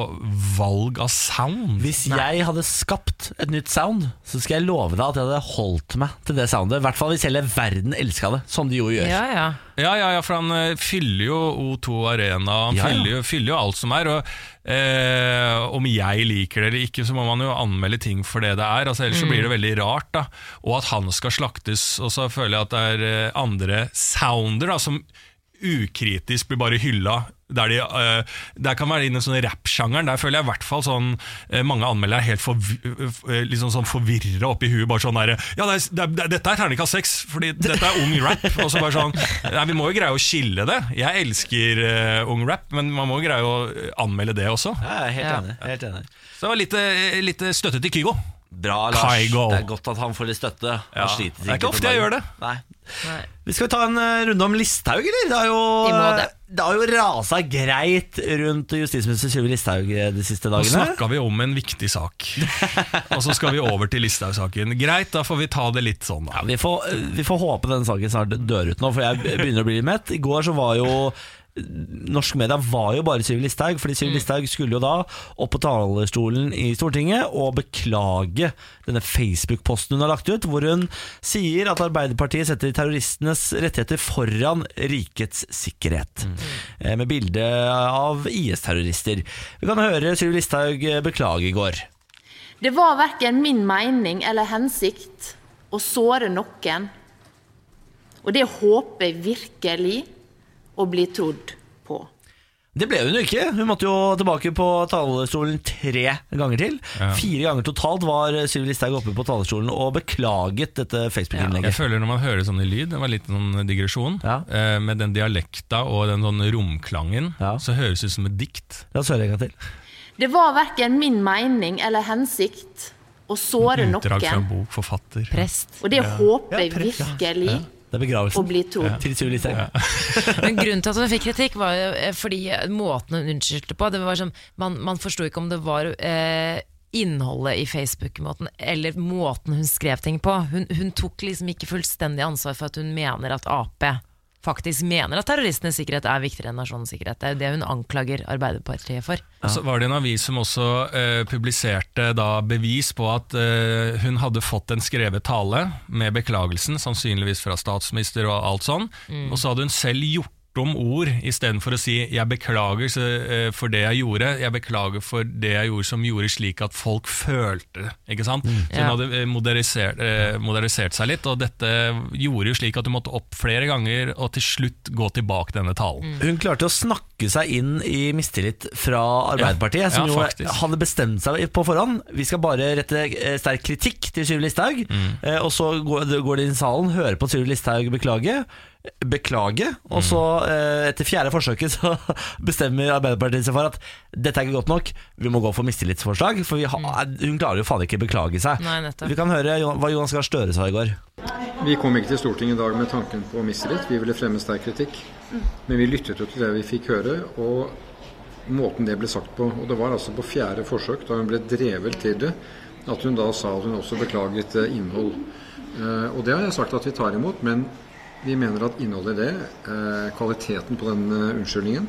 valg av sound. Hvis jeg hadde skapt et nytt sound, så skal jeg love deg at jeg hadde holdt meg til det soundet. I hvert fall hvis hele verden elska det, som de jo gjør. Ja, ja. Ja, ja, ja, for han eh, fyller jo O2 Arena, han Ja, ja. fyller, jo, fyller jo alt som er. Og eh, om jeg liker det eller ikke, så må man jo anmelde ting for det det er. Altså, ellers så blir det veldig rart. da Og at han skal slaktes. Og så føler jeg at det er eh, andre sounder da som ukritisk blir bare hylla. Der, de, uh, der kan være innen sånn rappsjangeren. Der føler jeg i hvert fall sånn uh, mange anmeldere er helt forvi uh, liksom sånn forvirra oppi huet. Bare sånn der, Ja, det er, det er, dette er terningkast seks, fordi dette er ung rap. Og så bare sånn Nei, Vi må jo greie å skille det. Jeg elsker ung rap, men man må jo greie å anmelde det også. Ja, jeg er helt Ja. enig. Helt enig. Så det var litt, litt støtte til Kygo. Bra, Lars. Kygo. Det er godt at han får litt støtte. Han Ja. sliter Det er ikke ofte jeg gjør det. Nei. Nei. Vi skal ta en eh, runde om Listhaug, eller? Det har jo, det. det har jo rasa greit rundt justisminister Sylvi Listhaug eh, de siste dagene. Nå snakka vi om en viktig sak, og så skal vi over til Listhaug-saken. Greit, da får vi ta det litt sånn, da. Ja, vi, får, vi får håpe denne saken snart dør ut nå, for jeg begynner å bli litt mett. I går så var jo norsk media var jo bare Sylvi Listhaug, fordi Sylvi Listhaug skulle jo da opp på talerstolen i Stortinget og beklage denne Facebook-posten hun har lagt ut, hvor hun sier at Arbeiderpartiet setter terroristenes rettigheter foran rikets sikkerhet. Mm. Med bilde av IS-terrorister. Vi kan høre Sylvi Listhaug beklage i går. Det var verken min mening eller hensikt å såre noen, og det håper jeg virkelig å bli trodd på. Det ble hun jo ikke. Hun måtte jo tilbake på talerstolen tre ganger til. Fire ganger totalt var Sylvi Listhaug oppe på talerstolen og beklaget dette Jeg Facebook-innlegget. føler Når man hører sånn i lyd, det var litt sånn digresjon, Ja. eh, med den dialekta og den sånn romklangen, Ja. så høres det ut som et dikt. La oss høre en gang til. Det var verken min mening eller hensikt å såre Utdrag fra en noen, bok, forfatter. Prest. og det håper jeg Ja, ja. virkelig Det er begravelsen. Og bli trodd. til Sylvi Listhaug. Men grunnen til at hun fikk kritikk, var jo eh, fordi måten hun unnskyldte på det var sånn, Man, man forsto ikke om det var eh, innholdet i Facebook-måten eller måten hun skrev ting på. Hun, hun tok liksom ikke fullstendig ansvar for at hun mener at Ap faktisk mener at terroristenes sikkerhet er viktigere enn nasjonens sikkerhet. Det er jo det hun anklager Arbeiderpartiet for. Ja. Så var det en avis som også eh, publiserte da bevis på at eh, hun hadde fått en skrevet tale med beklagelsen, sannsynligvis fra statsminister og alt sånn, og så hadde hun selv gjort om ord istedenfor å si 'jeg beklager eh, for det jeg gjorde', 'jeg beklager for det jeg gjorde som gjorde slik at folk følte det'. Ikke sant? Så hun hadde eh, modernisert, eh, modernisert seg litt, og dette gjorde jo slik at hun måtte opp flere ganger og til slutt gå tilbake denne talen. Hun klarte å snakke seg inn i mistillit fra Arbeiderpartiet, som ja, jo hadde bestemt seg på forhånd. Vi skal bare rette sterk kritikk til Sylvi Listhaug, Mm. eh, og så går, går de inn i salen, hører på Sylvi Listhaug beklage. Beklage, og Mm. så eh, etter fjerde forsøket så bestemmer Arbeiderpartiet seg for at dette er ikke godt nok, vi må gå for mistillitsforslag. For vi har, hun klarer jo faen ikke beklage seg. Nei. Vi kan høre hva Jonas Gahr Støre sa i går. Vi kom ikke til Stortinget i dag med tanken på mistillit. Vi ville fremme sterk kritikk. Men vi lyttet jo til det vi fikk høre, og måten det ble sagt på. Og det var altså på fjerde forsøk, da hun ble drevet til det, at hun da sa at hun også beklaget eh, innhold. Eh, Og det har jeg sagt at vi tar imot, men vi mener at innholdet i det, eh, kvaliteten på den eh, unnskyldningen,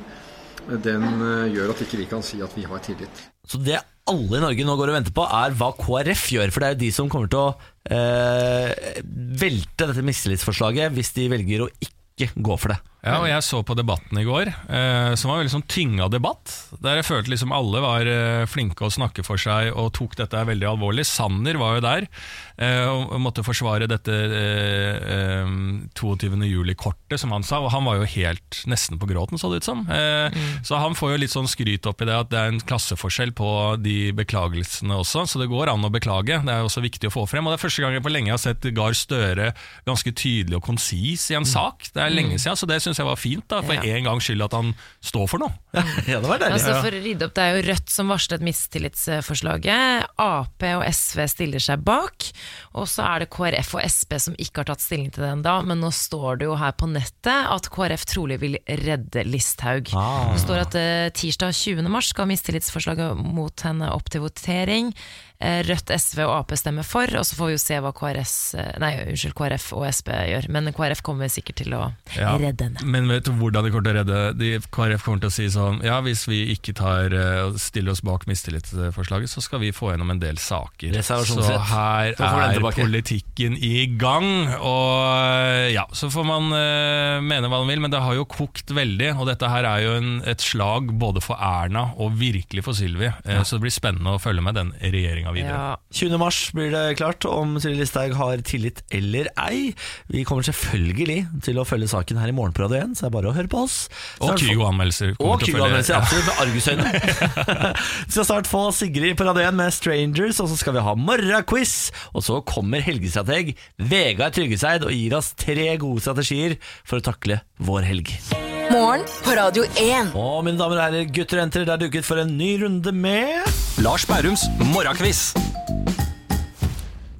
eh, den gjør at ikke vi kan si at vi har tillit. Så det alle i Norge nå går og venter på, er hva KrF gjør. For det er jo de som kommer til å eh, velte dette mistillitsforslaget hvis de velger å ikke gå for det. Ja, og jeg så på debatten i går, eh, som var veldig sånn tynga debatt. Der jeg følte liksom alle var eh, flinke å snakke for seg og tok dette veldig alvorlig. Sanner var jo der eh, og måtte forsvare dette eh, eh, 22. juli-kortet, som han sa. Og han var jo helt nesten på gråten, så det ut som. Eh, Så han får jo litt sånn skryt opp i det at det er en klasseforskjell på de beklagelsene også, så det går an å beklage. Det er også viktig å få frem. Og det er første gang jeg på lenge har sett Gahr Støre ganske tydelig og konsis i en sak. Det er lenge siden, så det syns jeg var fint, da, for Ja. en gangs skyld at han står for noe. Ja, det var deilig. Altså for å rydde opp, Det er jo Rødt som varslet mistillitsforslaget. Ap og SV stiller seg bak. Og så er det KrF og Sp som ikke har tatt stilling til det ennå, men nå står det jo her på nettet at KrF trolig vil redde Listhaug. Ah. Det står at eh, tirsdag 20. mars skal mistillitsforslaget mot henne opp til votering. Eh, Rødt, SV og Ap stemmer for, og så får vi jo se hva KRS, eh, nei, unnskyld, KrF og Sp gjør. Men KrF kommer sikkert til å Ja, redde henne. Men vet du hvordan de kommer til å redde? De, KrF kommer til å si sånn Ja, hvis vi ikke tar eh, stiller oss bak mistillitsforslaget, så skal vi få gjennom en del saker. Så her er politikken i gang. Og ja, så får man uh, mene hva man vil, men det har jo kokt veldig. Og dette her er jo en, et slag både for Erna og virkelig for Sylvi. Eh, Så det blir spennende å følge med den regjeringa videre. Ja, 20. mars blir det klart om Siri Listhaug har tillit eller ei. Vi kommer selvfølgelig til å følge saken her i morgen på Radio 1, så det er bare å høre på oss. Og Snart Kygo-anmeldelser. Og Kygo-anmeldelser, absolutt, med argusøyne. vi skal snart få Sigrid på Radio 1 med Strangers, og så skal vi ha morgenquiz. Og så kommer helgestrateg Vegard Tryggeseid og gir oss tre gode strategier for å takle vår helg. Morgen på Radio 1. Og mine damer og herrer, gutter og jenter, det er duket for en ny runde med Lars Bærums morgenkviss.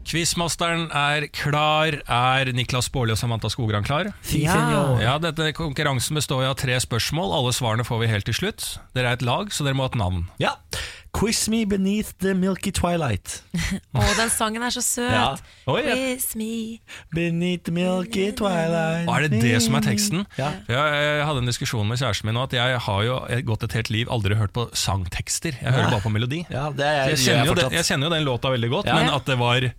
Quizmasteren er klar. Er Niklas Baarli og Samantha Skogran klar? Ja. Ja, dette Konkurransen består av tre spørsmål. Alle svarene får vi helt til slutt. Dere er et lag, så dere må ha et navn. Ja. Quiz me beneath the milky twilight. Å, den sangen er så søt. Ja. Oh, yeah. Quiz me. Beneath the milky twilight. Og er det det som er teksten? Ja. For Jeg, jeg hadde en diskusjon med kjæresten min nå at jeg har jo gått et helt liv aldri hørt på sangtekster. Jeg hører bare på melodi. Ja, det er Jeg jeg, kjenner, jo jeg den, jeg kjenner jo den låta veldig godt, Ja. men at det var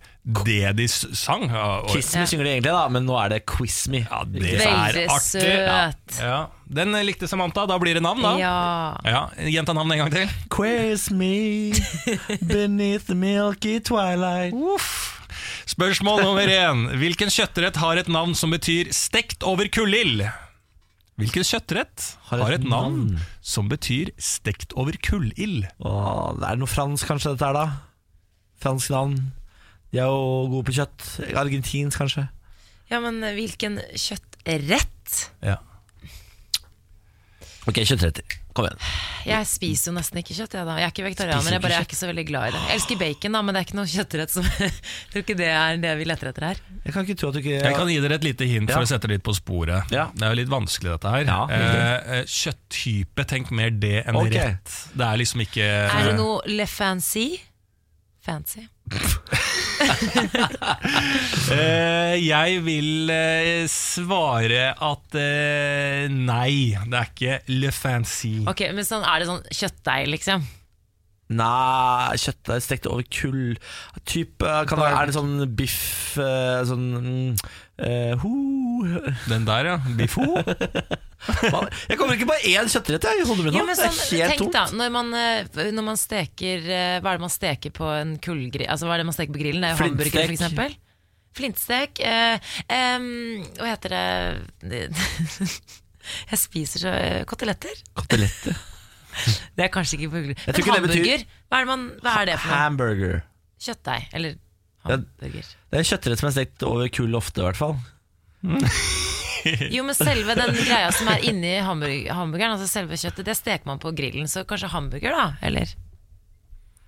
det de sang ja, og, Kiss me synger de egentlig, da, men nå er det quiz me. ja, det Veldig er artig. Ja. søt. Ja. Den likte Samantha. Da blir det navn, da. Ja. Ja, Gjenta navnet en gang til. Quiz me beneath the milky twilight. Spørsmål nummer én. Hvilken kjøttrett har et navn som betyr 'stekt over kullild'? Hvilken kjøttrett har et navn som betyr 'stekt over kullild'? Åh, det er noe fransk kanskje dette er da Fransk navn De er jo gode på kjøtt Argentinsk kanskje ja, men hvilken kjøttrett? Ja. Ok, kjøttretter Kom igjen Jeg spiser jo nesten ikke kjøtt. Jeg, da. jeg er ikke vegetarianer, jeg bare er ikke så veldig glad i det. Jeg elsker bacon, da, men det er ikke noe kjøttrett som Jeg tror ikke det er det vi leter etter her. Jeg kan ikke tro at du ikke Jeg kan gi dere et lite hint for Ja. å sette det litt på sporet. Ja. Det er jo litt vanskelig, dette her. Ja, eh, eh, kjøtttype, tenk mer det enn okay. rett. Det er liksom ikke Er det noe le fancy? Fancy. Eh, Jeg vil eh, svare at eh, nei, det er ikke le fancy. Ok, men sånn, Er det sånn kjøttdeig, liksom? Nei, kjøttdeig stekt over kull Typ, eh, kan det, Er det sånn biff eh, Sånn mm, eh, ho. Den der, ja. Bifo. Jeg kommer ikke på én kjøttrett jeg, i hodet mitt nå Jo, men Det er sånn, helt tenk tomt da, når man, eh, når man steker eh, Hva er det man steker på en kullgrill? Altså, hva er det man steker på grillen? Det er jo hamburger, for Flintstek. eksempel. Flintstek. Eh, hva heter det Jeg spiser så eh, Koteletter. Koteletter Det er kanskje ikke på grill. Men hamburger? betyr- hva er, det man, hva er det for noe? Hamburger Kjøttdeig. Eller hamburger. Det er, Det er en kjøttrett som er stekt over kull ofte i hvert fall Jo, men selve den greia som er inni hamburg hamburgeren, altså selve kjøttet, det steker man på grillen, så kanskje hamburger, da? Eller?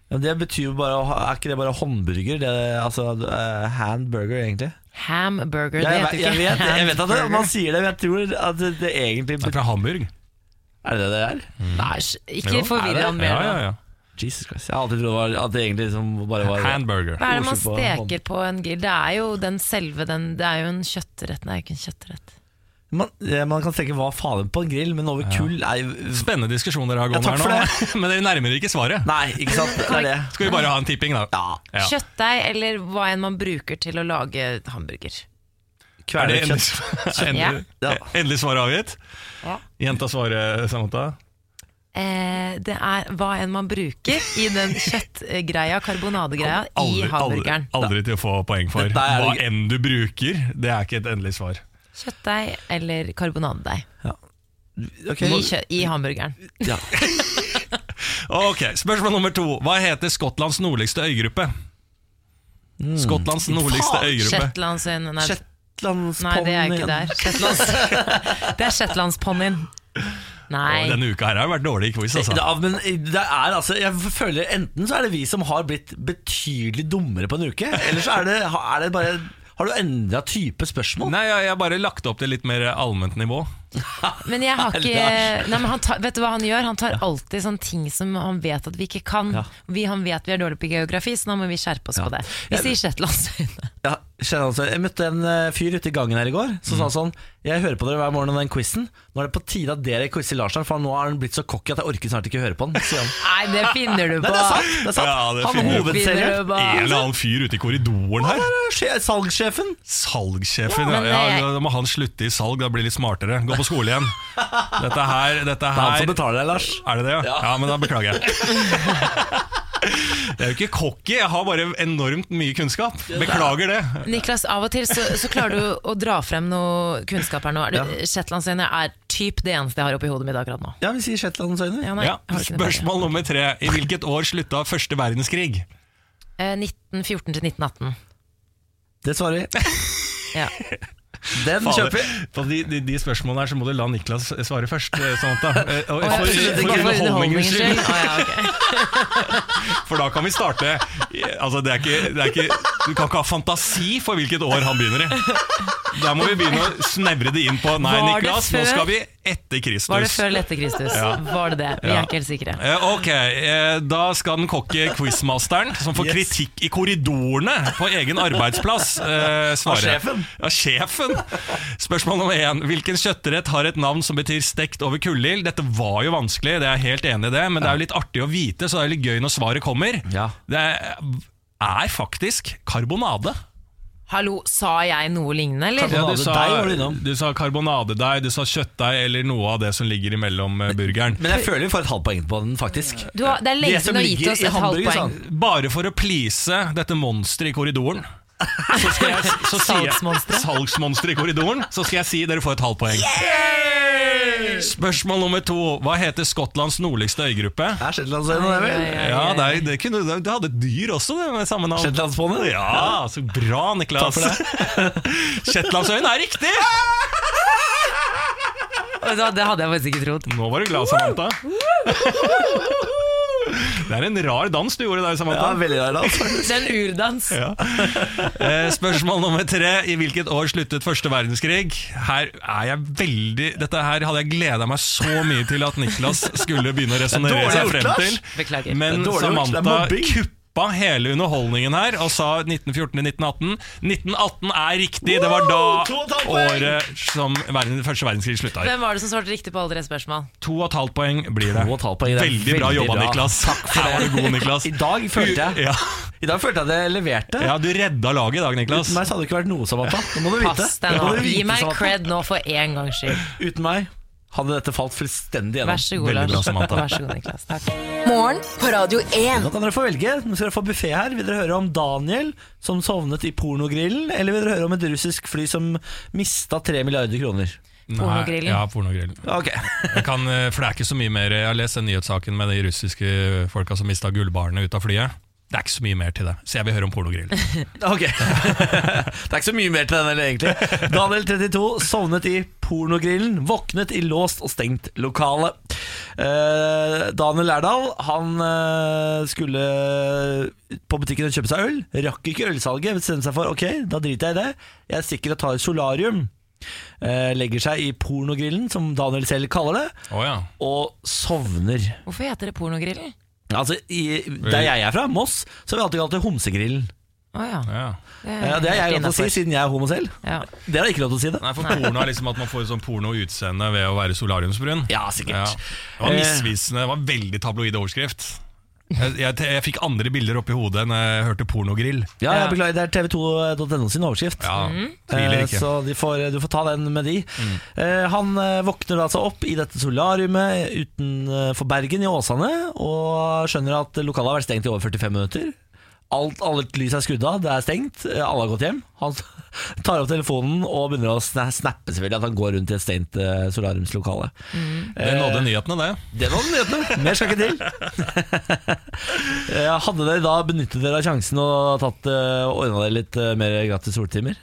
ja, Det betyr jo bare Er ikke det bare håndburger? Det er, altså uh, handburger egentlig Hamburger, det heter jo jeg, ikke vet, jeg vet at det, man sier det Men jeg tror at det, det egentlig Det er fra Hamburg. Er det det det er? Nei, ikke forvirre han mer. Ja, ja, ja. Jesus Christ Jeg har alltid trodd at det egentlig liksom bare var Hamburger. Hva er det man steker på en grill? Det er jo den selve den, Det er jo en kjøttrett, det er ikke en kjøttrett. man, man kan steke hva faen på en grill Men over kull er jo- Spennende diskusjon dere har Ja, gående takk her nå. Men dere nærmer dere ikke svaret. Nei, ikke sant? Det er det Skal vi bare ha en tipping, da? Ja, Ja. Kjøttdeig eller hva enn man bruker til å lage hamburger. Er det endelig, endelig, Ja. endelig svar avgitt? Ja. Gjenta svaret, Samantha. Eh, det er hva enn man bruker i den kjøttgreia, karbonadegreia, i Aldri, aldri, hamburgeren. aldri til å få poeng for. Er Hva enn du bruker, det er ikke et endelig svar. Kjøttdeig eller karbonadedeig Ok. i, kjø i hamburgeren. Ja. Ok, Spørsmål nummer to. Hva heter Skottlands nordligste øygruppe? Skottlands nordligste øygruppe. Shetlandsøyene Nei, Shetlandsponnien nei, det er ikke der. Shetlands, det er shetlandsponnien. Nei. Og Denne uka her har vært dårlig quiz, altså. Ja, men det er altså Jeg føler Enten så er det vi som har blitt betydelig dummere på en uke, eller så er det, er det bare Har du endra type spørsmål? Nei, jeg har bare lagt opp til litt mer allment nivå. Men jeg har ikke nei, men han tar, Vet du hva han gjør? Han tar alltid sånne ting som han vet at vi ikke kan. Ja. Vi, han vet vi er dårlige på geografi, så nå må vi skjerpe oss Ja. på det. Vi sier Shetlandsøyene. Ja, altså. Jeg møtte en eh, fyr ute i gangen her i går Som sa sånn Jeg hører på dere hver morgen om den quizen Nå er det på tide at dere quizer Larsen For nå har han blitt så cocky at jeg orker snart ikke høre på den han. Nei, det finner du Nei, på. det er sant, det er sant. Ja, det Han på. En eller annen fyr ute i korridoren her. Er sje- Salgssjefen Salgssjefen. Ja, Ja, ja, da må han slutte i salg, da blir litt smartere. Gå på skole igjen. Dette her, dette Det er han som betaler deg, Lars Er det det, ja? Ja, men da beklager jeg. Det er jo ikke cocky, jeg har bare enormt mye kunnskap. Beklager det. Niklas, av og til så, så klarer du å dra frem noe kunnskap her nå. Er Shetlandsøyene er typ det eneste jeg har oppi hodet mitt akkurat nå. Ja, vi sier Shetlandsøyne Ja, Ja, spørsmål nummer tre. I hvilket år slutta første verdenskrig? Eh, 1914 til 1918. Det svarer vi Ja. Den Fader, kjøper vi På de, de, de spørsmålene her så må du la Niklas svare først. Sånn at, da. og Å, ja, for, for for underholdningens skyld. Å, ja. For da kan vi starte Altså det er ikke, det er ikke Du kan ikke ha fantasi for hvilket år han begynner i. Da må vi begynne å snevre det inn på Nei, Var Niklas, nå skal vi etter Kristus. Var det før eller etter Kristus? Ja. Var det det? Vi Ja. er ikke helt sikre. Eh, Ok, eh, da skal den kokke quizmasteren, som får Yes. kritikk i korridorene på egen arbeidsplass, eh, svare. Av sjefen. Ja, sjefen. Spørsmål nummer én. Hvilken kjøttrett har et navn som betyr stekt over kullild? Dette var jo vanskelig, det er jeg helt enig i det, men det er jo litt artig å vite, så det er litt gøy når svaret kommer. Ja. Det er faktisk karbonade. Hallo, sa jeg noe lignende, eller? Ja, du sa- du sa karbonadedeig, du sa kjøttdeig eller noe av det som ligger imellom eh, burgeren. Men jeg føler vi får et halvt poeng på den, faktisk. Du har, det er lenge siden du har gitt oss et halvt poeng. Bare for å please dette monsteret i korridoren. Så skal jeg, så salgsmonstre. salgsmonsteret i korridoren. Så skal jeg si dere får et halvt poeng. Spørsmål nummer to. Hva heter Skottlands nordligste øygruppe? Er Shetlandsøyene det, vel? Ja, det, er- det kunne, du hadde et dyr også, det, med samme navn. Shetlandsfondet? Ja, så bra, Niklas. Shetlandsøyene er riktig! Det hadde jeg faktisk ikke trodd. Nå var du glad, Samantha. Det er en rar dans du gjorde der, Ja, veldig rar dans. Det er en urdans. Ja. Eh, Spørsmål nummer tre. I hvilket år sluttet første verdenskrig? Her er jeg veldig Dette her hadde jeg gleda meg så mye til at Niklas skulle begynne å resonnere seg frem til. Beklager. Men Samantha mobbing. Kuppa hele underholdningen her og sa 1914 til 1918. 1918 er riktig! Det var da året som verden, første verdenskrig slutta. Hvem var det som svarte riktig på alle tre spørsmål? To og et halvt poeng blir det. To og et halvt poeng, det er Veldig bra jobba, bra. Niklas. Her var du god, Niklas. I dag følte jeg Ja. I dag følte jeg at jeg leverte. ja, du redda laget i dag, Niklas. Uten meg så hadde det ikke vært noe, Samantha. Nå må du vite. Pass deg Det nå. Gi meg cred nå for en gangs skyld. Uten meg hadde dette falt fullstendig gjennom. Vær så god, Veldig bra, Lars. Samantha. Vær så god, Niklas. Takk. Morgen på Radio 1. Nå kan dere få velge. Nå skal dere få buffé her. Vil dere høre om Daniel som sovnet i pornogrillen, eller vil dere høre om et russisk fly som mista tre milliarder kroner? Pornogrillen. Nei, Ja, pornogrillen. Ok. Jeg kan, eh, for det er ikke så mye mer Jeg har lest den nyhetssaken med de russiske folka som mista gullbarene ut av flyet. Det er ikke så mye mer til det, så jeg vil høre om pornogrill. Ok Det er ikke så mye mer til den heller, egentlig. Daniel 32 sovnet i pornogrillen, våknet i låst og stengt lokale. Eh, Daniel Lærdal han eh, skulle på butikken og kjøpe seg øl. Rakk ikke ølsalget, bestemte seg for ok, da driter jeg i det. Jeg stikker og tar solarium. Eh, legger seg i pornogrillen, som Daniel selv kaller det, oh, ja. og sovner. Hvorfor heter det pornogrillen? Altså, i, Der jeg er fra, Moss, så har vi alltid kalt det homsegrillen. Å ja. ja. Ja, det er jeg lov til å si, siden jeg er homo selv. Ja. Dere har ikke lov til å si det. Nei, for porno er liksom at man får sånn porno-utseende ved å være solariumsbrun. Ja, sikkert. Det var misvisende. Det var veldig tabloid overskrift. Jeg, jeg, jeg fikk andre bilder oppi hodet enn jeg hørte pornogrill. Ja, jeg beklager, det er tv2.no sin overskrift. Ja, Mhm. Tviler Eh, ikke. Så de får, du får ta den med de. Eh, han eh, våkner altså opp i dette solariumet utenfor Bergen i Åsane og skjønner at lokalet har vært stengt i over 45 minutter. Alt, alle lys er skrudd av, det er stengt, eh, alle har gått hjem. Han tar opp telefonen og begynner å snappe selvfølgelig at han går rundt i et stengt eh, solariumslokale. Det nådde nyhetene, det. Det nådde nyhetene. Mer skal ikke til. Eh, Hadde dere da benyttet dere av sjansen og tatt, uh, ordna dere litt eh, mer gratis soltimer?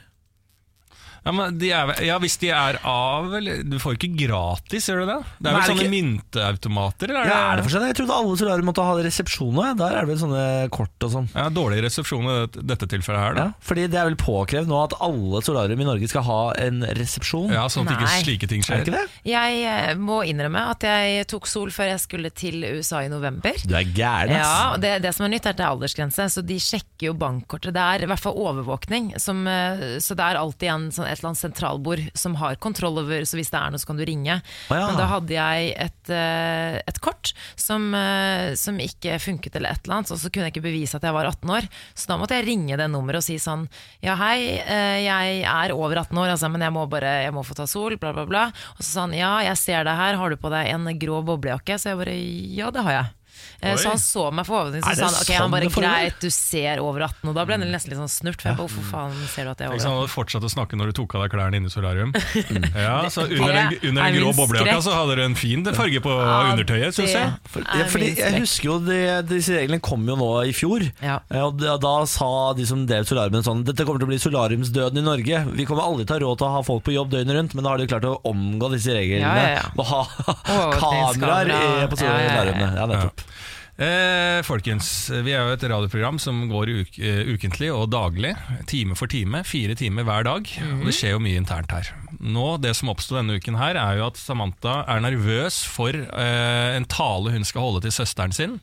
Ja, men de er, ja, Hvis de er av eller, Du får ikke gratis, gjør du det? Det er vel er det sånne ikke- mynteautomater? Eller Ja, er det for seg? Jeg trodde alle solarier måtte ha resepsjon ja. Der er det vel sånne kort og sånn. Ja, Dårlig resepsjon i dette, tilfellet her, da. Ja, fordi det er vel påkrevd nå at alle solarium i Norge skal ha en resepsjon? Ja, Sånn at ikke slike ting Er skjer. det ikke det? Jeg eh, må innrømme at jeg tok sol før jeg skulle til USA i november. Du er gæren, Ja, ass. og det, det som er nytt er at det er aldersgrense, så de sjekker jo bankkortet. Det er i hvert fall overvåkning, som, eh, så det er alltid en, sånn, et eller annet sentralbord som har kontroll over, så hvis det er noe så kan du ringe. Ah, ja. Men da hadde jeg et, eh, et kort som, eh, som ikke funket eller et eller annet, og så kunne jeg ikke bevise at jeg var 18 år. Så da måtte jeg ringe det nummeret og si sånn, ja hei, eh, jeg er over 18 år, altså, men jeg må bare, jeg må få ta sol, bla bla bla. Og så sa han, ja, jeg ser deg her, har du på deg en grå boblejakke? Så jeg bare, ja det har jeg. Eh, Oi. Så han så meg for overvåkning, Er så sa han ok, sånn han bare det foregår? greit, du ser over 18, og da ble det nesten litt sånn snurt, for jeg bare, hvorfor faen ser du at jeg er over sånn 18? at du fortsatte å snakke når du tok av deg klærne inne i solarium. Ja, så Under den, under er den grå boblejakka så hadde du en fin farge på undertøyet, syns jeg. ja, fordi jeg husker jo de, Disse reglene kom jo nå i fjor. Eh, Og da, sa de som drev solariumene sånn Dette kommer til å bli solariumsdøden i Norge. Vi kommer aldri til å ha råd til å ha folk på jobb døgnet rundt, men da har de klart å omgå disse reglene og ha kameraer på solariumene. Ja, nettopp. Eh, folkens, vi er jo et radioprogram som går uk eh, ukentlig og daglig. Time for time. Fire timer hver dag. Og det skjer jo mye internt her. Nå, Det som oppsto denne uken, her er jo at Samantha er nervøs for eh, en tale hun skal holde til søsteren sin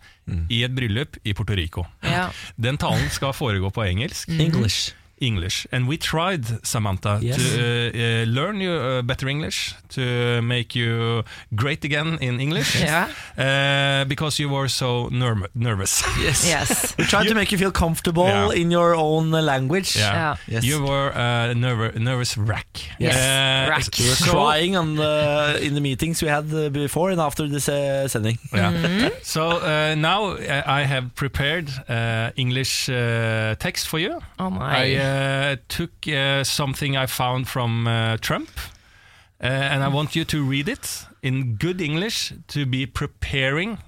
i et bryllup i Puerto Rico. Ja. Den talen skal foregå på engelsk. English. English. And we tried, Samantha, Yes. to uh, uh, learn you uh, better English, to make you great again in English, Ja. uh, because you were so nerv nervous. Yes. Yes. We try to make you feel comfortable Yeah. in your own language. Ja. Yes. You were a nerv nervous wreck. Yes. Uh, Wreck. We were crying on the, in the meetings we had uh, before and after this uh, sending. Yeah. Mm-hmm. So uh, now I have prepared uh, English uh, text for you. Oh my. I uh, took uh, something I found from uh, Trump, and I want you to read it in good English to be preparing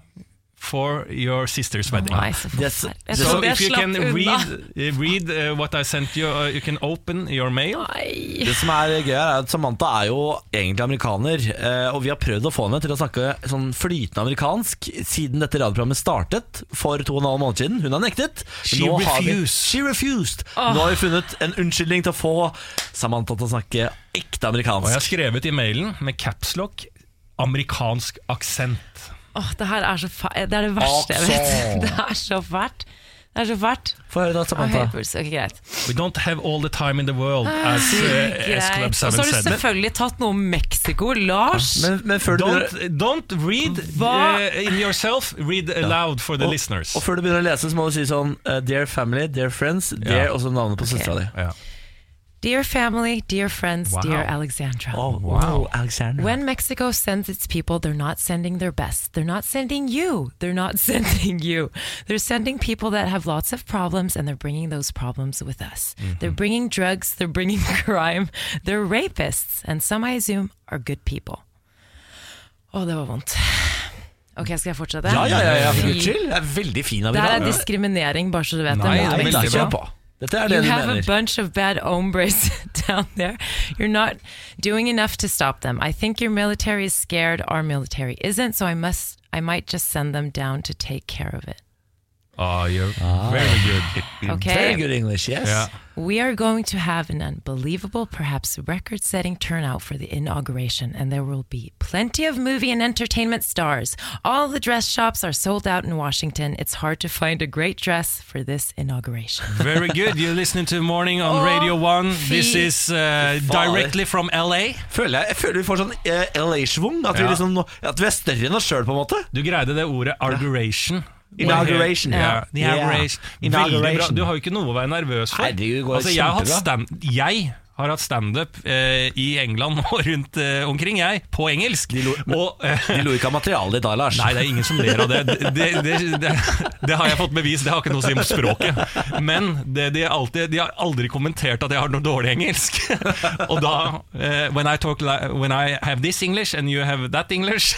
for your sister's wedding. Nei, så Yes. forferdelig. Jeg So trodde if you can unna. read, uh, read uh, what I sent you, uh, you can open your mail. Nei. Det som er gøy er at Samantha er jo egentlig amerikaner, eh, og vi har prøvd å få henne til å snakke sånn flytende amerikansk siden dette radioprogrammet startet for to og en halv måned siden. Hun har nektet. She nå har vi- refused. She refused. Nå har vi funnet en unnskyldning til å få Samantha til å snakke ekte Og jeg har amerikansk. skrevet i mailen med capslock amerikansk aksent. Åh, det her er så fa Det er det verste jeg vet. Det er så fælt. Det er så fælt. Få høre da, Samantha. Okay, greit. We don't have all the time in the world, as uh, S Club greit. Og så har du selvfølgelig tatt noe om Mexico. Lars! Men, men før du begynner, Don't, don't read Hva? uh, in yourself, read aloud for the og, listeners. og før du begynner å lese, så må du si sånn uh, Dear family, dear friends, dear Ja. og så navnet på søstera di. Ja. Dear family, dear friends, Wow. dear Alexandra. Oh, wow, Alexander. When Mexico sends its people, they're not sending their best. They're not sending you. They're not sending you. They're sending people that have lots of problems and they're bringing those problems with us. They're bringing drugs, they're bringing crime, they're rapists, and some I assume are good people. Å, det var vondt. Ok, skal jeg fortsette? Ja, ja, ja, ja, for Fy- Guds skyld. Det er veldig fin av Det her er amerikaner. diskriminering, bare så du vet Nei, det. det er mot veldig Mexico. Kjør på. Dette er det You du have a bunch of bad hombres down there. You're not doing enough to stop them. I think your military is scared. Our military isn't. So I must. I might just send them down to take care of it. Oh, you're very good. Okay. Very good English, yes. Yeah. We are going to have an unbelievable, perhaps record-setting turnout for the inauguration, and there will be plenty of movie and entertainment stars. All the dress shops are sold out in Washington. It's hard to find a great dress for this inauguration. Very good. You're listening to Morning on oh, Radio 1. This is uh, directly from LA. Føler jeg, jeg føler vi får sånn eh, LA-schwung. At, vi liksom, at vi er større enn oss sjøl, på en måte. Du greide det ordet arguration. Inauguration. Ja, inauguration. Veldig bra. Du har jo ikke noe å være nervøs for. Nei, det går altså, jeg, har hatt stand, jeg har hatt standup eh, i England og rundt eh, omkring, jeg, på engelsk. De lo, og, eh, de lo ikke av materialet ditt da, Lars. Nei, det er ingen som ler av det. Det, det, det, det, det har jeg fått bevis, det har ikke noe å si om språket. Men det, de, har alltid, de har aldri kommentert at jeg har noe dårlig engelsk. Og da eh, when, I talk, when I have this English and you have that English,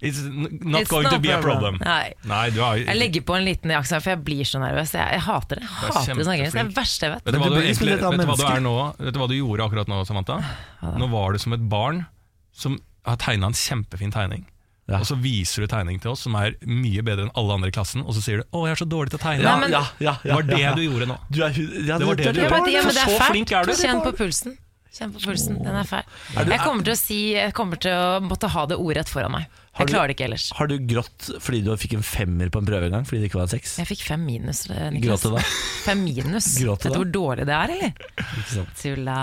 it's not It's going no to be a problem. Nei. Nei, du har Jeg legger på en liten aksent, for jeg blir så nervøs. Jeg, jeg hater det. Jeg er hater det. Det er det verste jeg vet. Vet du hva du, liksom egentlig, vet du hva du er nå? Vet du hva du gjorde akkurat nå, Samantha? Nå var du som et barn som har tegna en kjempefin tegning. Ja. Og så viser du tegning til oss som er mye bedre enn alle andre i klassen, og så sier du 'Å, jeg er så dårlig til å tegne'. Ja, men- ja, ja, ja, det var det du gjorde nå. Du er, ja, Det var du- det du gjorde. ja, men det er så fælt. flink er du. Kjenn på pulsen. Kjenn på pulsen, Den er fæl. Jeg kommer til å si Jeg kommer til å måtte ha det ordrett foran meg. Jeg klarer det ikke ellers. Har du grått fordi du fikk en femmer på en prøve en gang? Fordi det ikke var en seks? Jeg fikk fem minus, eh, Niklas. Gråt du da? Fem minus. Gråt du Vet da? du hvor dårlig det er, eller? Ikke sant. Tulla.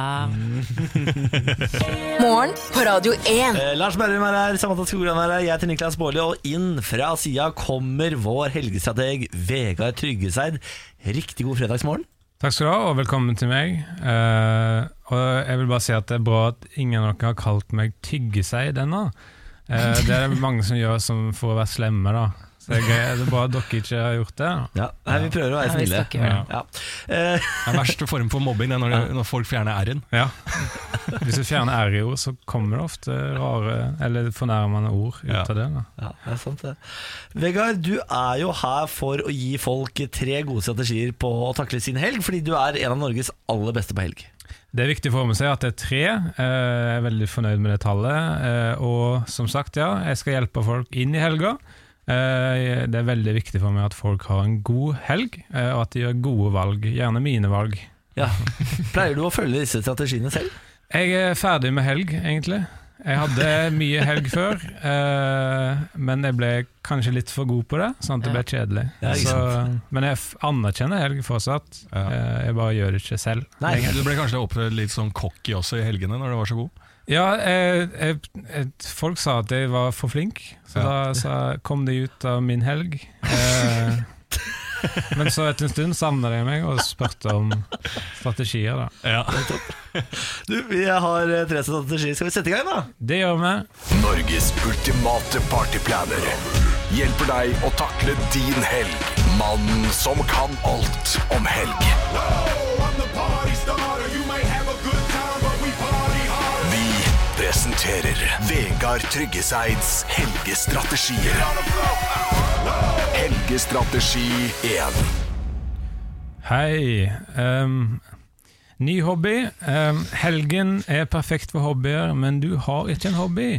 Morgen på Radio 1. Eh, Lars Berrum er her, Samantha Skogran er her, jeg heter Niklas Baarli, og inn fra sida kommer vår helgestrateg Vegard Tryggeseid. Riktig god fredagsmorgen. Takk skal du ha, og velkommen til meg. Uh, og jeg vil bare si at det er bra at ingen av dere har kalt meg tyggeseid ennå. Uh, det er det mange som gjør som for å være slemme, da. Så det er, gøy. det er bare dere ikke har gjort det. Ja, nei, Vi prøver å være snille. Ja. Eh, Det er verste form for mobbing det er når, når folk fjerner r-en. Ja. Hvis du fjerner r i ord, så kommer det ofte rare eller fornærmende ord ut Ja. av det. Da. ja, det er sant det. Vegard, du er jo her for å gi folk tre gode strategier på å takle sin helg, fordi du er en av Norges aller beste på helg. Det er viktig for meg å si at det er tre. Eh, Jeg er veldig fornøyd med det tallet. Eh, Og som sagt, ja, jeg skal hjelpe folk inn i helga. Eh, det er veldig viktig for meg at folk har en god helg, eh, og at de gjør gode valg. Gjerne mine valg. Ja. Pleier du å følge disse strategiene selv? Jeg er ferdig med helg, egentlig. Jeg hadde mye helg før, eh, men jeg ble kanskje litt for god på det, sånn at det ble kjedelig. Ja, Så, men jeg anerkjenner helg fortsatt. Ja. Eh, jeg bare gjør det ikke selv. Nei. Du ble kanskje litt sånn cocky også i helgene når du var så god? Ja, jeg, jeg, jeg, folk sa at jeg var for flink, så Ja. da så kom de ut av min helg. Eh, men så etter en stund savna de meg og spurte om strategier. da. Ja. Du, Vi har eh, tre strategier. Skal vi sette i gang, da? Det gjør vi. Norges ultimate partyplaner hjelper deg å takle din helg. Mannen som kan alt om helg. Vi presenterer Vegard Tryggeseids helgestrategier. Helgestrategi 1. Hei. Um, ny hobby. Um, helgen er perfekt for hobbyer, men du har ikke en hobby.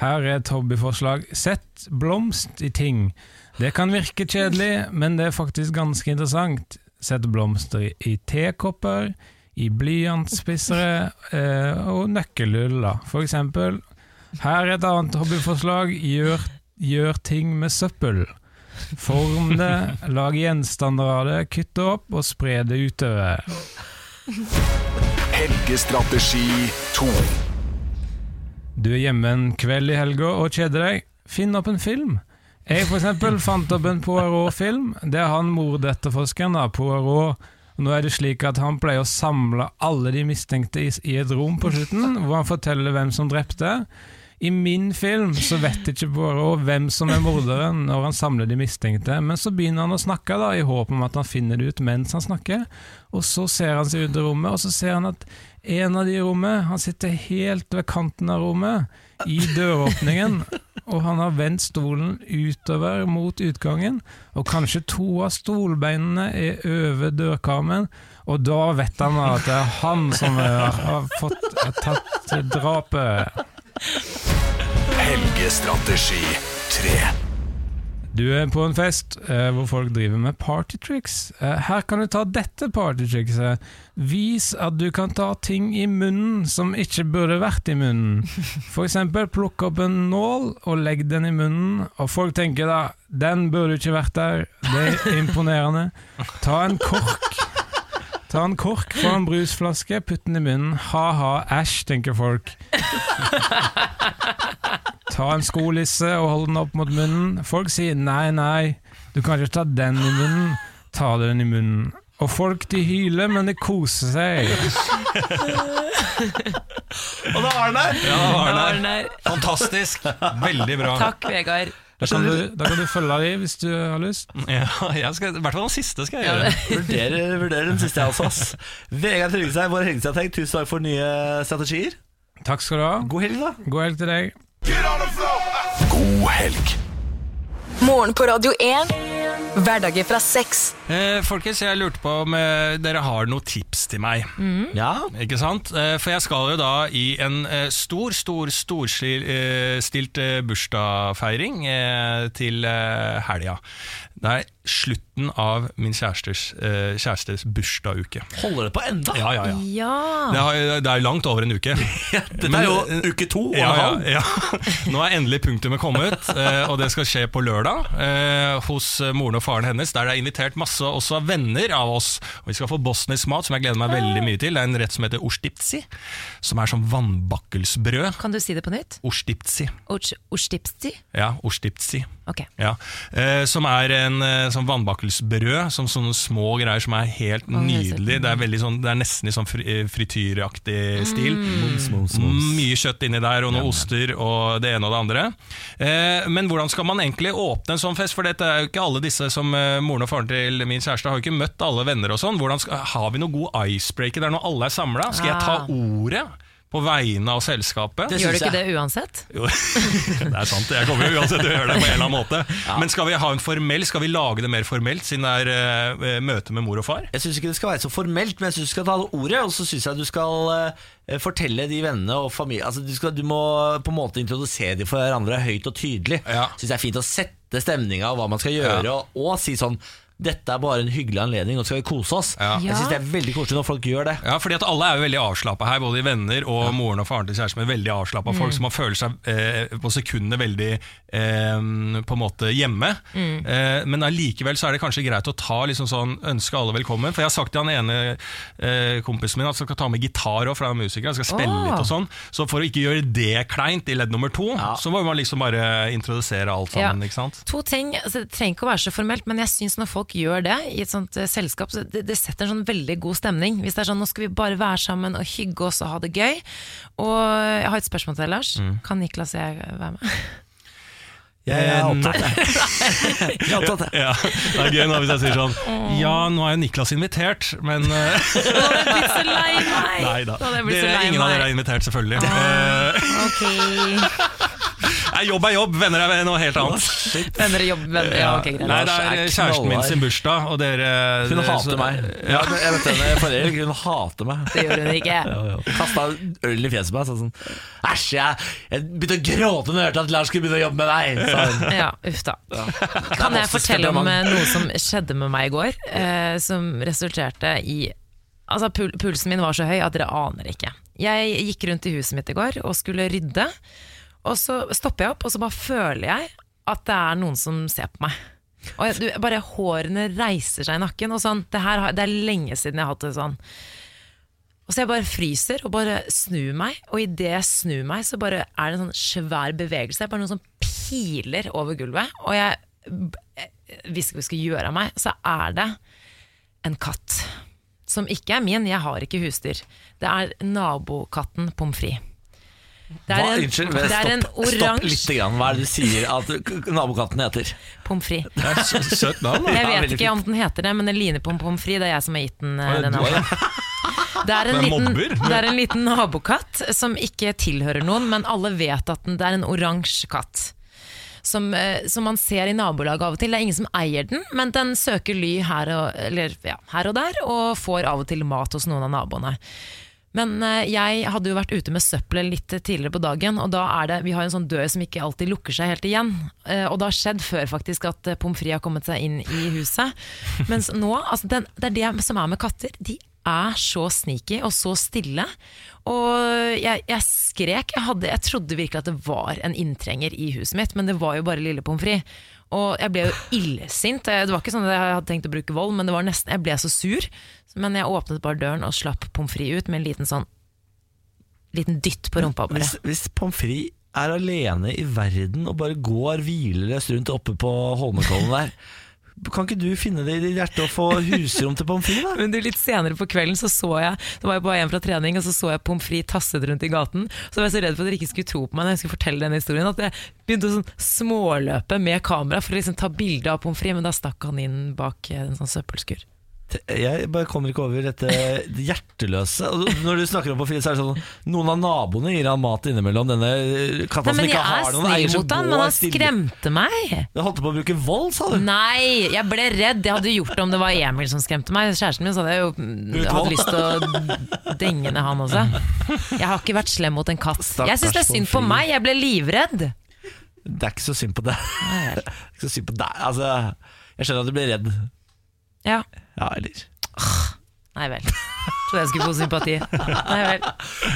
Her er et hobbyforslag. Sett blomst i ting. Det kan virke kjedelig, men det er faktisk ganske interessant. Sett blomster i, tekopper, i blyantspissere eh, og nøkkelhull, da, for eksempel. Her er et annet hobbyforslag. Gjør, gjør ting med søppel. Form det, lag gjenstander av det, kutt det opp og spre det utover. Helgestrategi 2. Du er hjemme en kveld i helga og kjeder deg. Finn opp en film. Jeg for eksempel fant opp en Poirot-film. Det er han mordetterforskeren, da, Poirot. Nå er det slik at Han pleier å samle alle de mistenkte i, i et rom på slutten, hvor han forteller hvem som drepte. I min film så vet ikke Poirot hvem som er morderen når han samler de mistenkte, men så begynner han å snakke da, i håp om at han finner det ut mens han snakker. Og så ser han seg ut i rommet, og så ser han at en av de i rommet Han sitter helt ved kanten av rommet, i døråpningen, og han har vendt stolen utover mot utgangen, og kanskje to av stolbeinene er over dørkarmen, og da vet han at det er han som har fått tatt drapet. Helgestrategi 3. Du er på en fest eh, hvor folk driver med partytricks. Eh, her kan du ta dette partytrikset. Vis at du kan ta ting i munnen som ikke burde vært i munnen. Eksempel plukk opp en nål og legg den i munnen, og folk tenker da den burde ikke vært der. Det er imponerende. Ta en kork. Ta en kork fra en brusflaske, putt den i munnen. Ha-ha, æsj, tenker folk. Ta en skolisse og hold den opp mot munnen. Folk sier nei, nei, du kan ikke ta den i munnen. Ta den i munnen. Og folk de hyler, men de koser seg. Og da var den der! Ja, da var den der. der. Fantastisk. Veldig bra. Takk, Vegard. Da kan, du, da kan du følge dem hvis du har lyst. Ja, jeg skal, I hvert fall den siste skal jeg gjøre. Vurderer, vurderer den siste, jeg også. ass. Vegard Tryggeseid, vår helgestrateg, tusen takk for nye strategier. Takk skal du ha. God helg, da. God helg til deg. God helg. Morgen på Radio 1. Hverdager fra seks. Eh, folkens, jeg lurte på om eh, dere har noen tips til meg. Ja, Ikke sant? Eh, For jeg skal jo da i en eh, stor, stor, storstilt eh, bursdagsfeiring eh, til eh, helga. Det er slutten av min kjærestes, eh, kjærestes bursdagsuke. Holder det på enda? Ja, ja, ja. Ja. Det, har, det er langt over en uke. Dette er jo uke to og Ja, en halv. ja. Nå er endelig punktumet kommet, eh, og det skal skje på lørdag eh, hos eh, moren og faren hennes. Der det er invitert masse også venner av oss. Og Vi skal få bosnisk mat, som jeg gleder meg veldig mye til. Det er en rett som heter ostipsi, som er som vannbakkelsbrød. Kan du si det på nytt? Ostipsi. Ostipsi? Ja, ostipsi. Okay. Ja. Eh, som er en eh, sånn vannbakkelsbrød, som sånne små greier som er helt Å, nydelig. Det er, sånn, det er nesten i sånn eh, frityraktig stil. Mums, mums. Mye kjøtt inni der, og noen oster og det ene og det andre. Eh, men hvordan skal man egentlig åpne en sånn fest? For dette er jo ikke alle disse som eh, Moren og faren til min kjæreste har jo ikke møtt alle venner og sånn. Hvordan skal, Har vi noe god icebreaker der når alle er samla? Skal jeg ta Ah. ordet? På vegne av selskapet? Det Gjør du ikke jeg. det uansett? Jo, det er sant. Jeg kommer jo uansett til å gjøre det på en eller annen måte. Men skal vi ha en formell, skal vi lage det mer formelt, siden det er uh, møte med mor og far? Jeg syns ikke det skal være så formelt, men jeg synes du skal ta det ordet. Og så syns jeg du skal uh, fortelle de vennene og familie altså du, skal, du må på en måte introdusere dem for hverandre høyt og tydelig. Ja. Synes jeg er fint å sette stemninga og hva man skal gjøre, og, og si sånn dette er bare en hyggelig anledning, nå skal vi kose oss. Jeg Ja. synes det er veldig koselig når folk gjør det. Ja, fordi at alle er jo veldig avslappa her, både venner og moren og faren til kjæresten er veldig avslappa folk, så man føler seg eh, på sekundene veldig eh, på en måte hjemme. Eh, men allikevel så er det kanskje greit å ta liksom sånn, ønske alle velkommen. For jeg har sagt til han ene eh, kompisen min at han skal ta med gitar òg, for han er musiker, han skal spille oh. litt og sånn. Så for å ikke gjøre det kleint i ledd nummer to, så må man liksom bare introdusere alt sammen, Ja. ikke sant? To ting, altså, Det trenger ikke å være så formelt, men jeg syns når folk gjør det i et sånt eh, selskap, så det, det setter en sånn veldig god stemning. Hvis det er sånn nå skal vi bare være sammen og hygge oss og ha det gøy. Og jeg har et spørsmål til deg, Lars. Kan Niklas og jeg være med? Jeg er Eh, opptatt, jeg. Jeg er opptatt, jeg. Ja, Det er gøy nå hvis jeg sier sånn Ja, nå er jo Niklas invitert, men eh, Nå hadde jeg blitt så lei meg! Nei da. Dere, ingen av dere er invitert, selvfølgelig. Ah, Ok. Nei, jobb er jobb, venner er noe helt annet. Venner er jobb, venner, ja, ok, greit. Nei, det er kjæresten min sin bursdag, og dere Hun så- hater meg. Ja, jeg vet henne forrige helg, hun hater meg. Det gjør hun ikke. Kasta øl i fjeset på meg. sa sånn Æsj, jeg, jeg begynte å gråte når jeg hørte at Lars skulle begynne å jobbe med deg. Så. Ja, uff da. Kan jeg fortelle om eh, noe som skjedde med meg i går, eh, som resulterte i Altså, pul Pulsen min var så høy at dere aner ikke. Jeg gikk rundt i huset mitt i går og skulle rydde, og så stopper jeg opp, og så bare føler jeg at det er noen som ser på meg. Og jeg, du, bare hårene reiser seg i nakken. Og sånn, det, her, det er lenge siden jeg har hatt det sånn. Og så jeg bare fryser og bare snur meg, og idet jeg snur meg, så bare er det en sånn svær bevegelse. Bare noe som piler over gulvet. Og jeg, jeg visste ikke hva jeg skulle gjøre av meg. Så er det en katt. Som ikke er min, jeg har ikke husdyr. Det er nabokatten Pommes frites. Det er Hva, en, unnskyld, det er en stopp, stopp oransje litt. Grann. Hva er det du sier at nabokatten heter? pommes frites. Det er så søtt navn. Jeg vet veldig ikke om den heter det, men det ligner på en pommes frites. Det er jeg som har gitt den eh, det navnet. Det er, en liten, mobber. det er en liten nabokatt som ikke tilhører noen, men alle vet at den, det er en oransje katt. Som, eh, som man ser i nabolaget av og til. Det er ingen som eier den, men den søker ly her og, eller, ja, her og der, og får av og til mat hos noen av naboene. Men eh, jeg hadde jo vært ute med søppelet litt tidligere på dagen, og da er det, vi har en sånn dør som ikke alltid lukker seg helt igjen. Eh, Og det har skjedd før faktisk at eh, pommes frites har kommet seg inn i huset. Mens nå, altså den, det er det som er med katter. De er så sneaky og så stille. Og jeg, jeg skrek. Jeg, hadde, jeg trodde virkelig at det var en inntrenger i huset mitt, men det var jo bare lille pommes frites. Og jeg ble jo illsint. Det var ikke sånn at jeg hadde tenkt å bruke vold, men det var nesten, jeg ble så sur. Men jeg åpnet bare døren og slapp pommes frites ut med en liten sånn Liten dytt på rumpa bare. Hvis, hvis pommes frites er alene i verden og bare går hvileløst rundt oppe på Holmenkollen der, kan ikke du finne det i ditt hjerte å få husrom til pommes frites? da? Men litt senere på kvelden så så jeg Da var jeg bare hjem fra trening, og så så jeg pommes frites tasset rundt i gaten. Så var jeg så redd for at dere ikke skulle tro på meg når jeg skulle fortelle denne historien, at jeg begynte å sånn småløpe med kamera for å liksom ta bilde av pommes frites, men da stakk han inn bak en sånn søppelskur. Jeg bare kommer ikke over dette hjerteløse. Når du snakker om på frites, så er det sånn Noen av naboene gir han mat innimellom. Denne katta som ikke har noen eier som han, men han skremte meg. Du holdt på å bruke vold, sa du? Nei, jeg ble redd. Jeg hadde gjort det om det var Emil som skremte meg. Kjæresten min så hadde jeg jo hatt lyst til å denge ned han også. Jeg har ikke vært slem mot en katt. Jeg syns det er synd på meg. Jeg ble livredd. Det er ikke så synd på deg. Det er ikke så synd på deg. Altså, jeg skjønner at du blir redd. Ja. Ja, eller Nei vel. Trodde jeg skulle få sympati. Nei vel.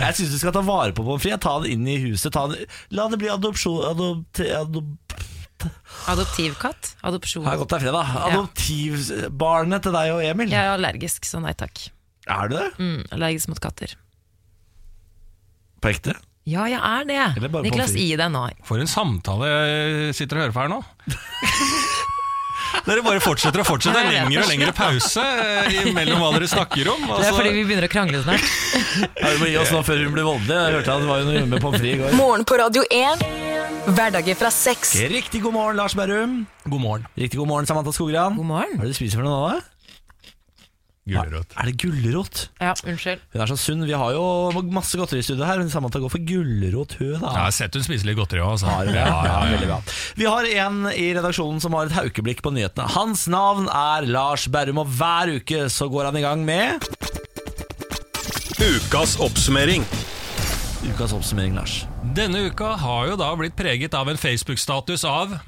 Jeg syns du skal ta vare på pommes frites. Ta den inn i huset. Ta den, la det bli adopsjon adop, adop, Adoptivkatt? Adopsjon? Har gått deg fredag. Adoptivbarnet til deg og Emil. Jeg er allergisk, så nei takk. Er du det? Mm, allergisk mot katter. På ekte? Ja, jeg er det. Niklas, gi deg nå. For en samtale jeg sitter og hører på her nå. Dere bare fortsetter og fortsetter. Det er. Lengre og lengre pause eh, mellom hva dere snakker om. Det er altså. fordi vi begynner å krangle snart. Ja, du må gi oss nå før hun blir voldelig. Jeg hørte at det var jo noe med pommes frites i går. Morgen på Radio 1. Hverdager fra seks. Riktig god morgen, Lars Berrum. God morgen. Riktig god morgen, Samantha Skogran. God morgen. Hva er det du spiser for noe nå? da? Gulrot. Er det gulrot? Ja, unnskyld. Hun er så sunn. Vi har jo masse godteri i studio her, men Samantha går for gulrot, hun da. Jeg har sett hun spiser litt godteri òg. Har Ja? Ja, veldig bra. Vi har en i redaksjonen som har et haukeblikk på nyhetene. Hans navn er Lars Berrum, og hver uke så går han i gang med Ukas oppsummering. ukas oppsummering, Lars. Denne uka har jo da blitt preget av en Facebook-status av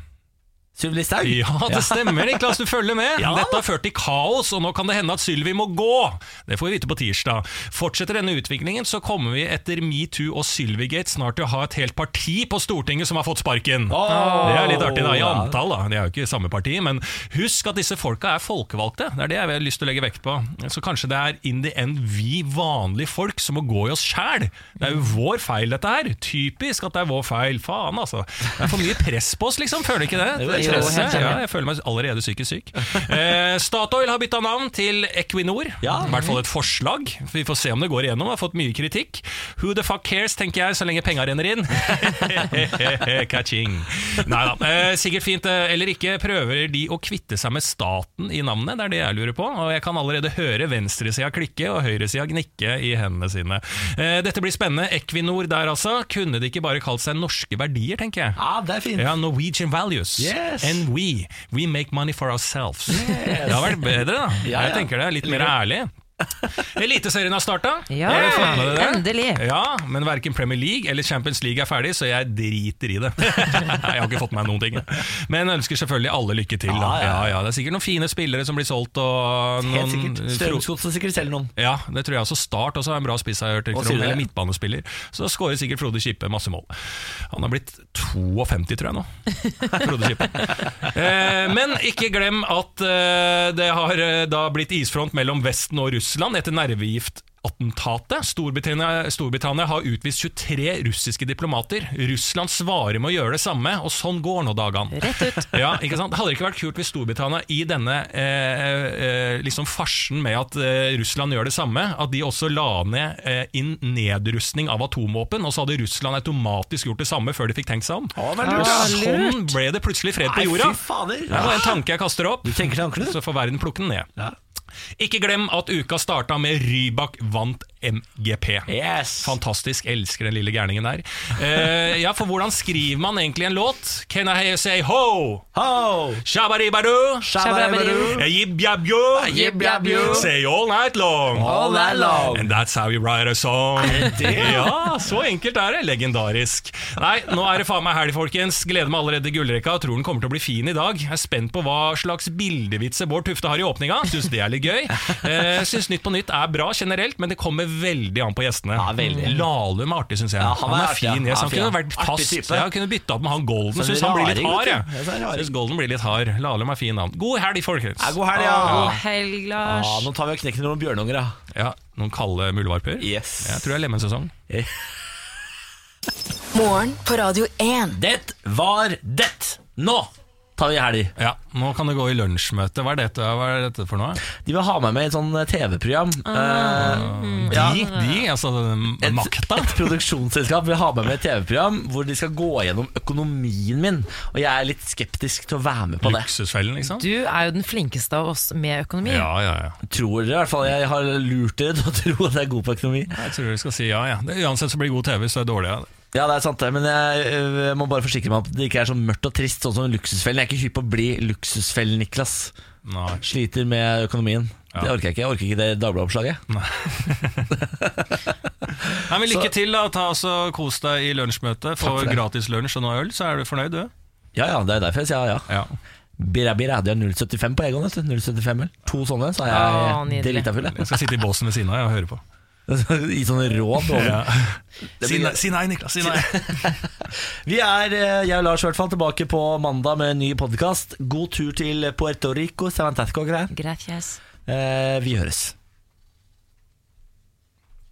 Sylvi Listhaug? Ja, det stemmer, Niklas. Du følger med. Ja. Dette har ført til kaos, og nå kan det hende at Sylvi må gå. Det får vi vite på tirsdag. Fortsetter denne utviklingen, så kommer vi etter metoo og Sylvigate snart til å ha et helt parti på Stortinget som har fått sparken. det er litt artig, da. I antall, da. De er jo ikke samme parti. Men husk at disse folka er folkevalgte. Det er det jeg har lyst til å legge vekt på. Så kanskje det er in the end vi vanlige folk som må gå i oss sjæl. Det er jo vår feil, dette her. Typisk at det er vår feil. Faen, altså. Det er for mye press på oss, liksom. Føler du ikke det? Det enig. ja, jeg føler meg allerede psykisk syk. Eh, Statoil har bytta navn til Equinor. Ja. I hvert fall et forslag. Vi får se om det går igjennom. Har fått mye kritikk. Who the fuck cares, tenker jeg, så lenge penga renner inn. Catching. Nei da. Eh, sikkert fint eh, eller ikke. Prøver de å kvitte seg med staten i navnet? Det er det jeg lurer på. Og jeg kan allerede høre venstresida klikke og høyresida gnikke i hendene sine. Eh, dette blir spennende. Equinor der, altså. Kunne de ikke bare kalt seg norske verdier, tenker jeg. Ja, det er fint. Ja, Norwegian values. Yes. And we. We make money for ourselves. Det har vært bedre, da. Ja, Jeg tenker det. er Litt mer ærlig. Eliteserien har starta. Ja, endelig. Ja, Men verken Premier League eller Champions League er ferdig, så jeg driter i det. jeg har ikke fått med meg noen ting. Men ønsker selvfølgelig alle lykke til. Da. Ja, ja, Ja, det er sikkert noen fine spillere som blir solgt. Og Helt noen, sikkert. Strømsgodset sikkert selger noen. ja, det tror jeg også. Start også er en bra spiss, har jeg hørt. Om. Eller midtbanespiller. Så skårer sikkert Frode Kippe masse mål. Han har blitt 52, tror jeg nå. Frode Kippe. Eh, men ikke glem at eh, det har eh, da blitt isfront mellom Vesten og Russland etter nervegift. Attentatet. Storbritannia, Storbritannia har utvist 23 russiske diplomater. Russland svarer med å gjøre det samme, og sånn går nå dagene. Rett ut. Ja, ikke sant? Hadde ikke vært kult hvis Storbritannia i denne eh, eh, liksom farsen med at eh, Russland gjør det samme, at de også la ned eh, inn nedrustning av atomvåpen, og så hadde Russland automatisk gjort det samme før de fikk tenkt seg om. Å, og sånn ble det plutselig fred på Nei, jorda. fy fader. Det var en tanke jeg kaster opp, så får verden plukke den ned. Ja. Ikke glem at uka starta med Rybak vant MGP. Yes. Fantastisk, elsker den lille gærningen der. Uh, ja, for hvordan skriver man egentlig en låt? Can I say ho? Ho! Shabaribadu. Shabba-dabba-doo. Yib-yab-yo. Yib-yab-yo. Say all night long. All night long. And that's how you write a song. Ja, så enkelt er det. Legendarisk. Nei, nå er det faen meg helg, folkens. Gleder meg allerede til gullrekka. Tror den kommer til å bli fin i dag. Jeg er spent på hva slags bildevitser Bård Tufte har i åpninga. Syns det er litt gøy. Uh, syns Nytt på Nytt er bra generelt, men det kommer veldig an på gjestene. Ja. Lahlum er artig, syns jeg. Ja, han, han er er artig, fin gjest. Han Han kunne vært fast. Jeg kunne bytta opp med han Golden. Så Syns han blir litt hard, jeg. du. Ja, så det raring. Syns Golden blir litt hard. Lahlum er fin, navn. God helg, folkens. Ja, god helg, ja. God helg, Lars. Ja, nå tar vi og knekker noen bjørnunger, da. Ja, Noen kalde muldvarper? Yes. Jeg tror det er lemensesong. Morgen på Radio 1. Det var det. Nå tar vi helg. Ja, Nå kan det gå i lunsjmøte. Hva er dette, hva er dette for noe? De vil ha meg med i et sånn TV-program. Eh, ja. De, de, altså et, makta. et produksjonsselskap vil ha meg med i et TV-program hvor de skal gå gjennom økonomien min. Og jeg er litt skeptisk til å være med på det. Luksusfellen, liksom. Du er jo den flinkeste av oss med økonomi. Ja, ja, ja. Tror dere i hvert fall Jeg har lurt dere til å tro at jeg er god på økonomi. Jeg tror dere skal si ja, ja. Det, uansett så blir det god TV så er er dårlig. Ja. Ja, det er sant det, men jeg, jeg, må bare forsikre meg om at det ikke er så mørkt og trist sånn som Luksusfellen. Jeg er ikke hypp på å bli Luksusfellen, Niklas. Nei. Sliter med økonomien. Ja. Det orker jeg ikke. Jeg orker ikke det Dagbladet-oppslaget. Nei, men Lykke til. da Ta altså, Kos deg i lunsjmøtet. Få gratis lunsj og noe øl, så er du fornøyd, du. Ja, ja, det er derfor jeg sier ja. ja. Ja. Bira Bira, har 0,75 på Egon. 0,75 øl. To sånne, så er jeg ja, drita full. Jeg skal sitte i båsen ved siden av og høre på. Jeg. I sånne råd. Ja. Si, nei, si nei, Niklas. Si nei. Vi er, eh, jeg og Lars i hvert fall, tilbake på mandag med en ny podkast. God tur til Puerto Rico. Gracias. Eh, vi høres.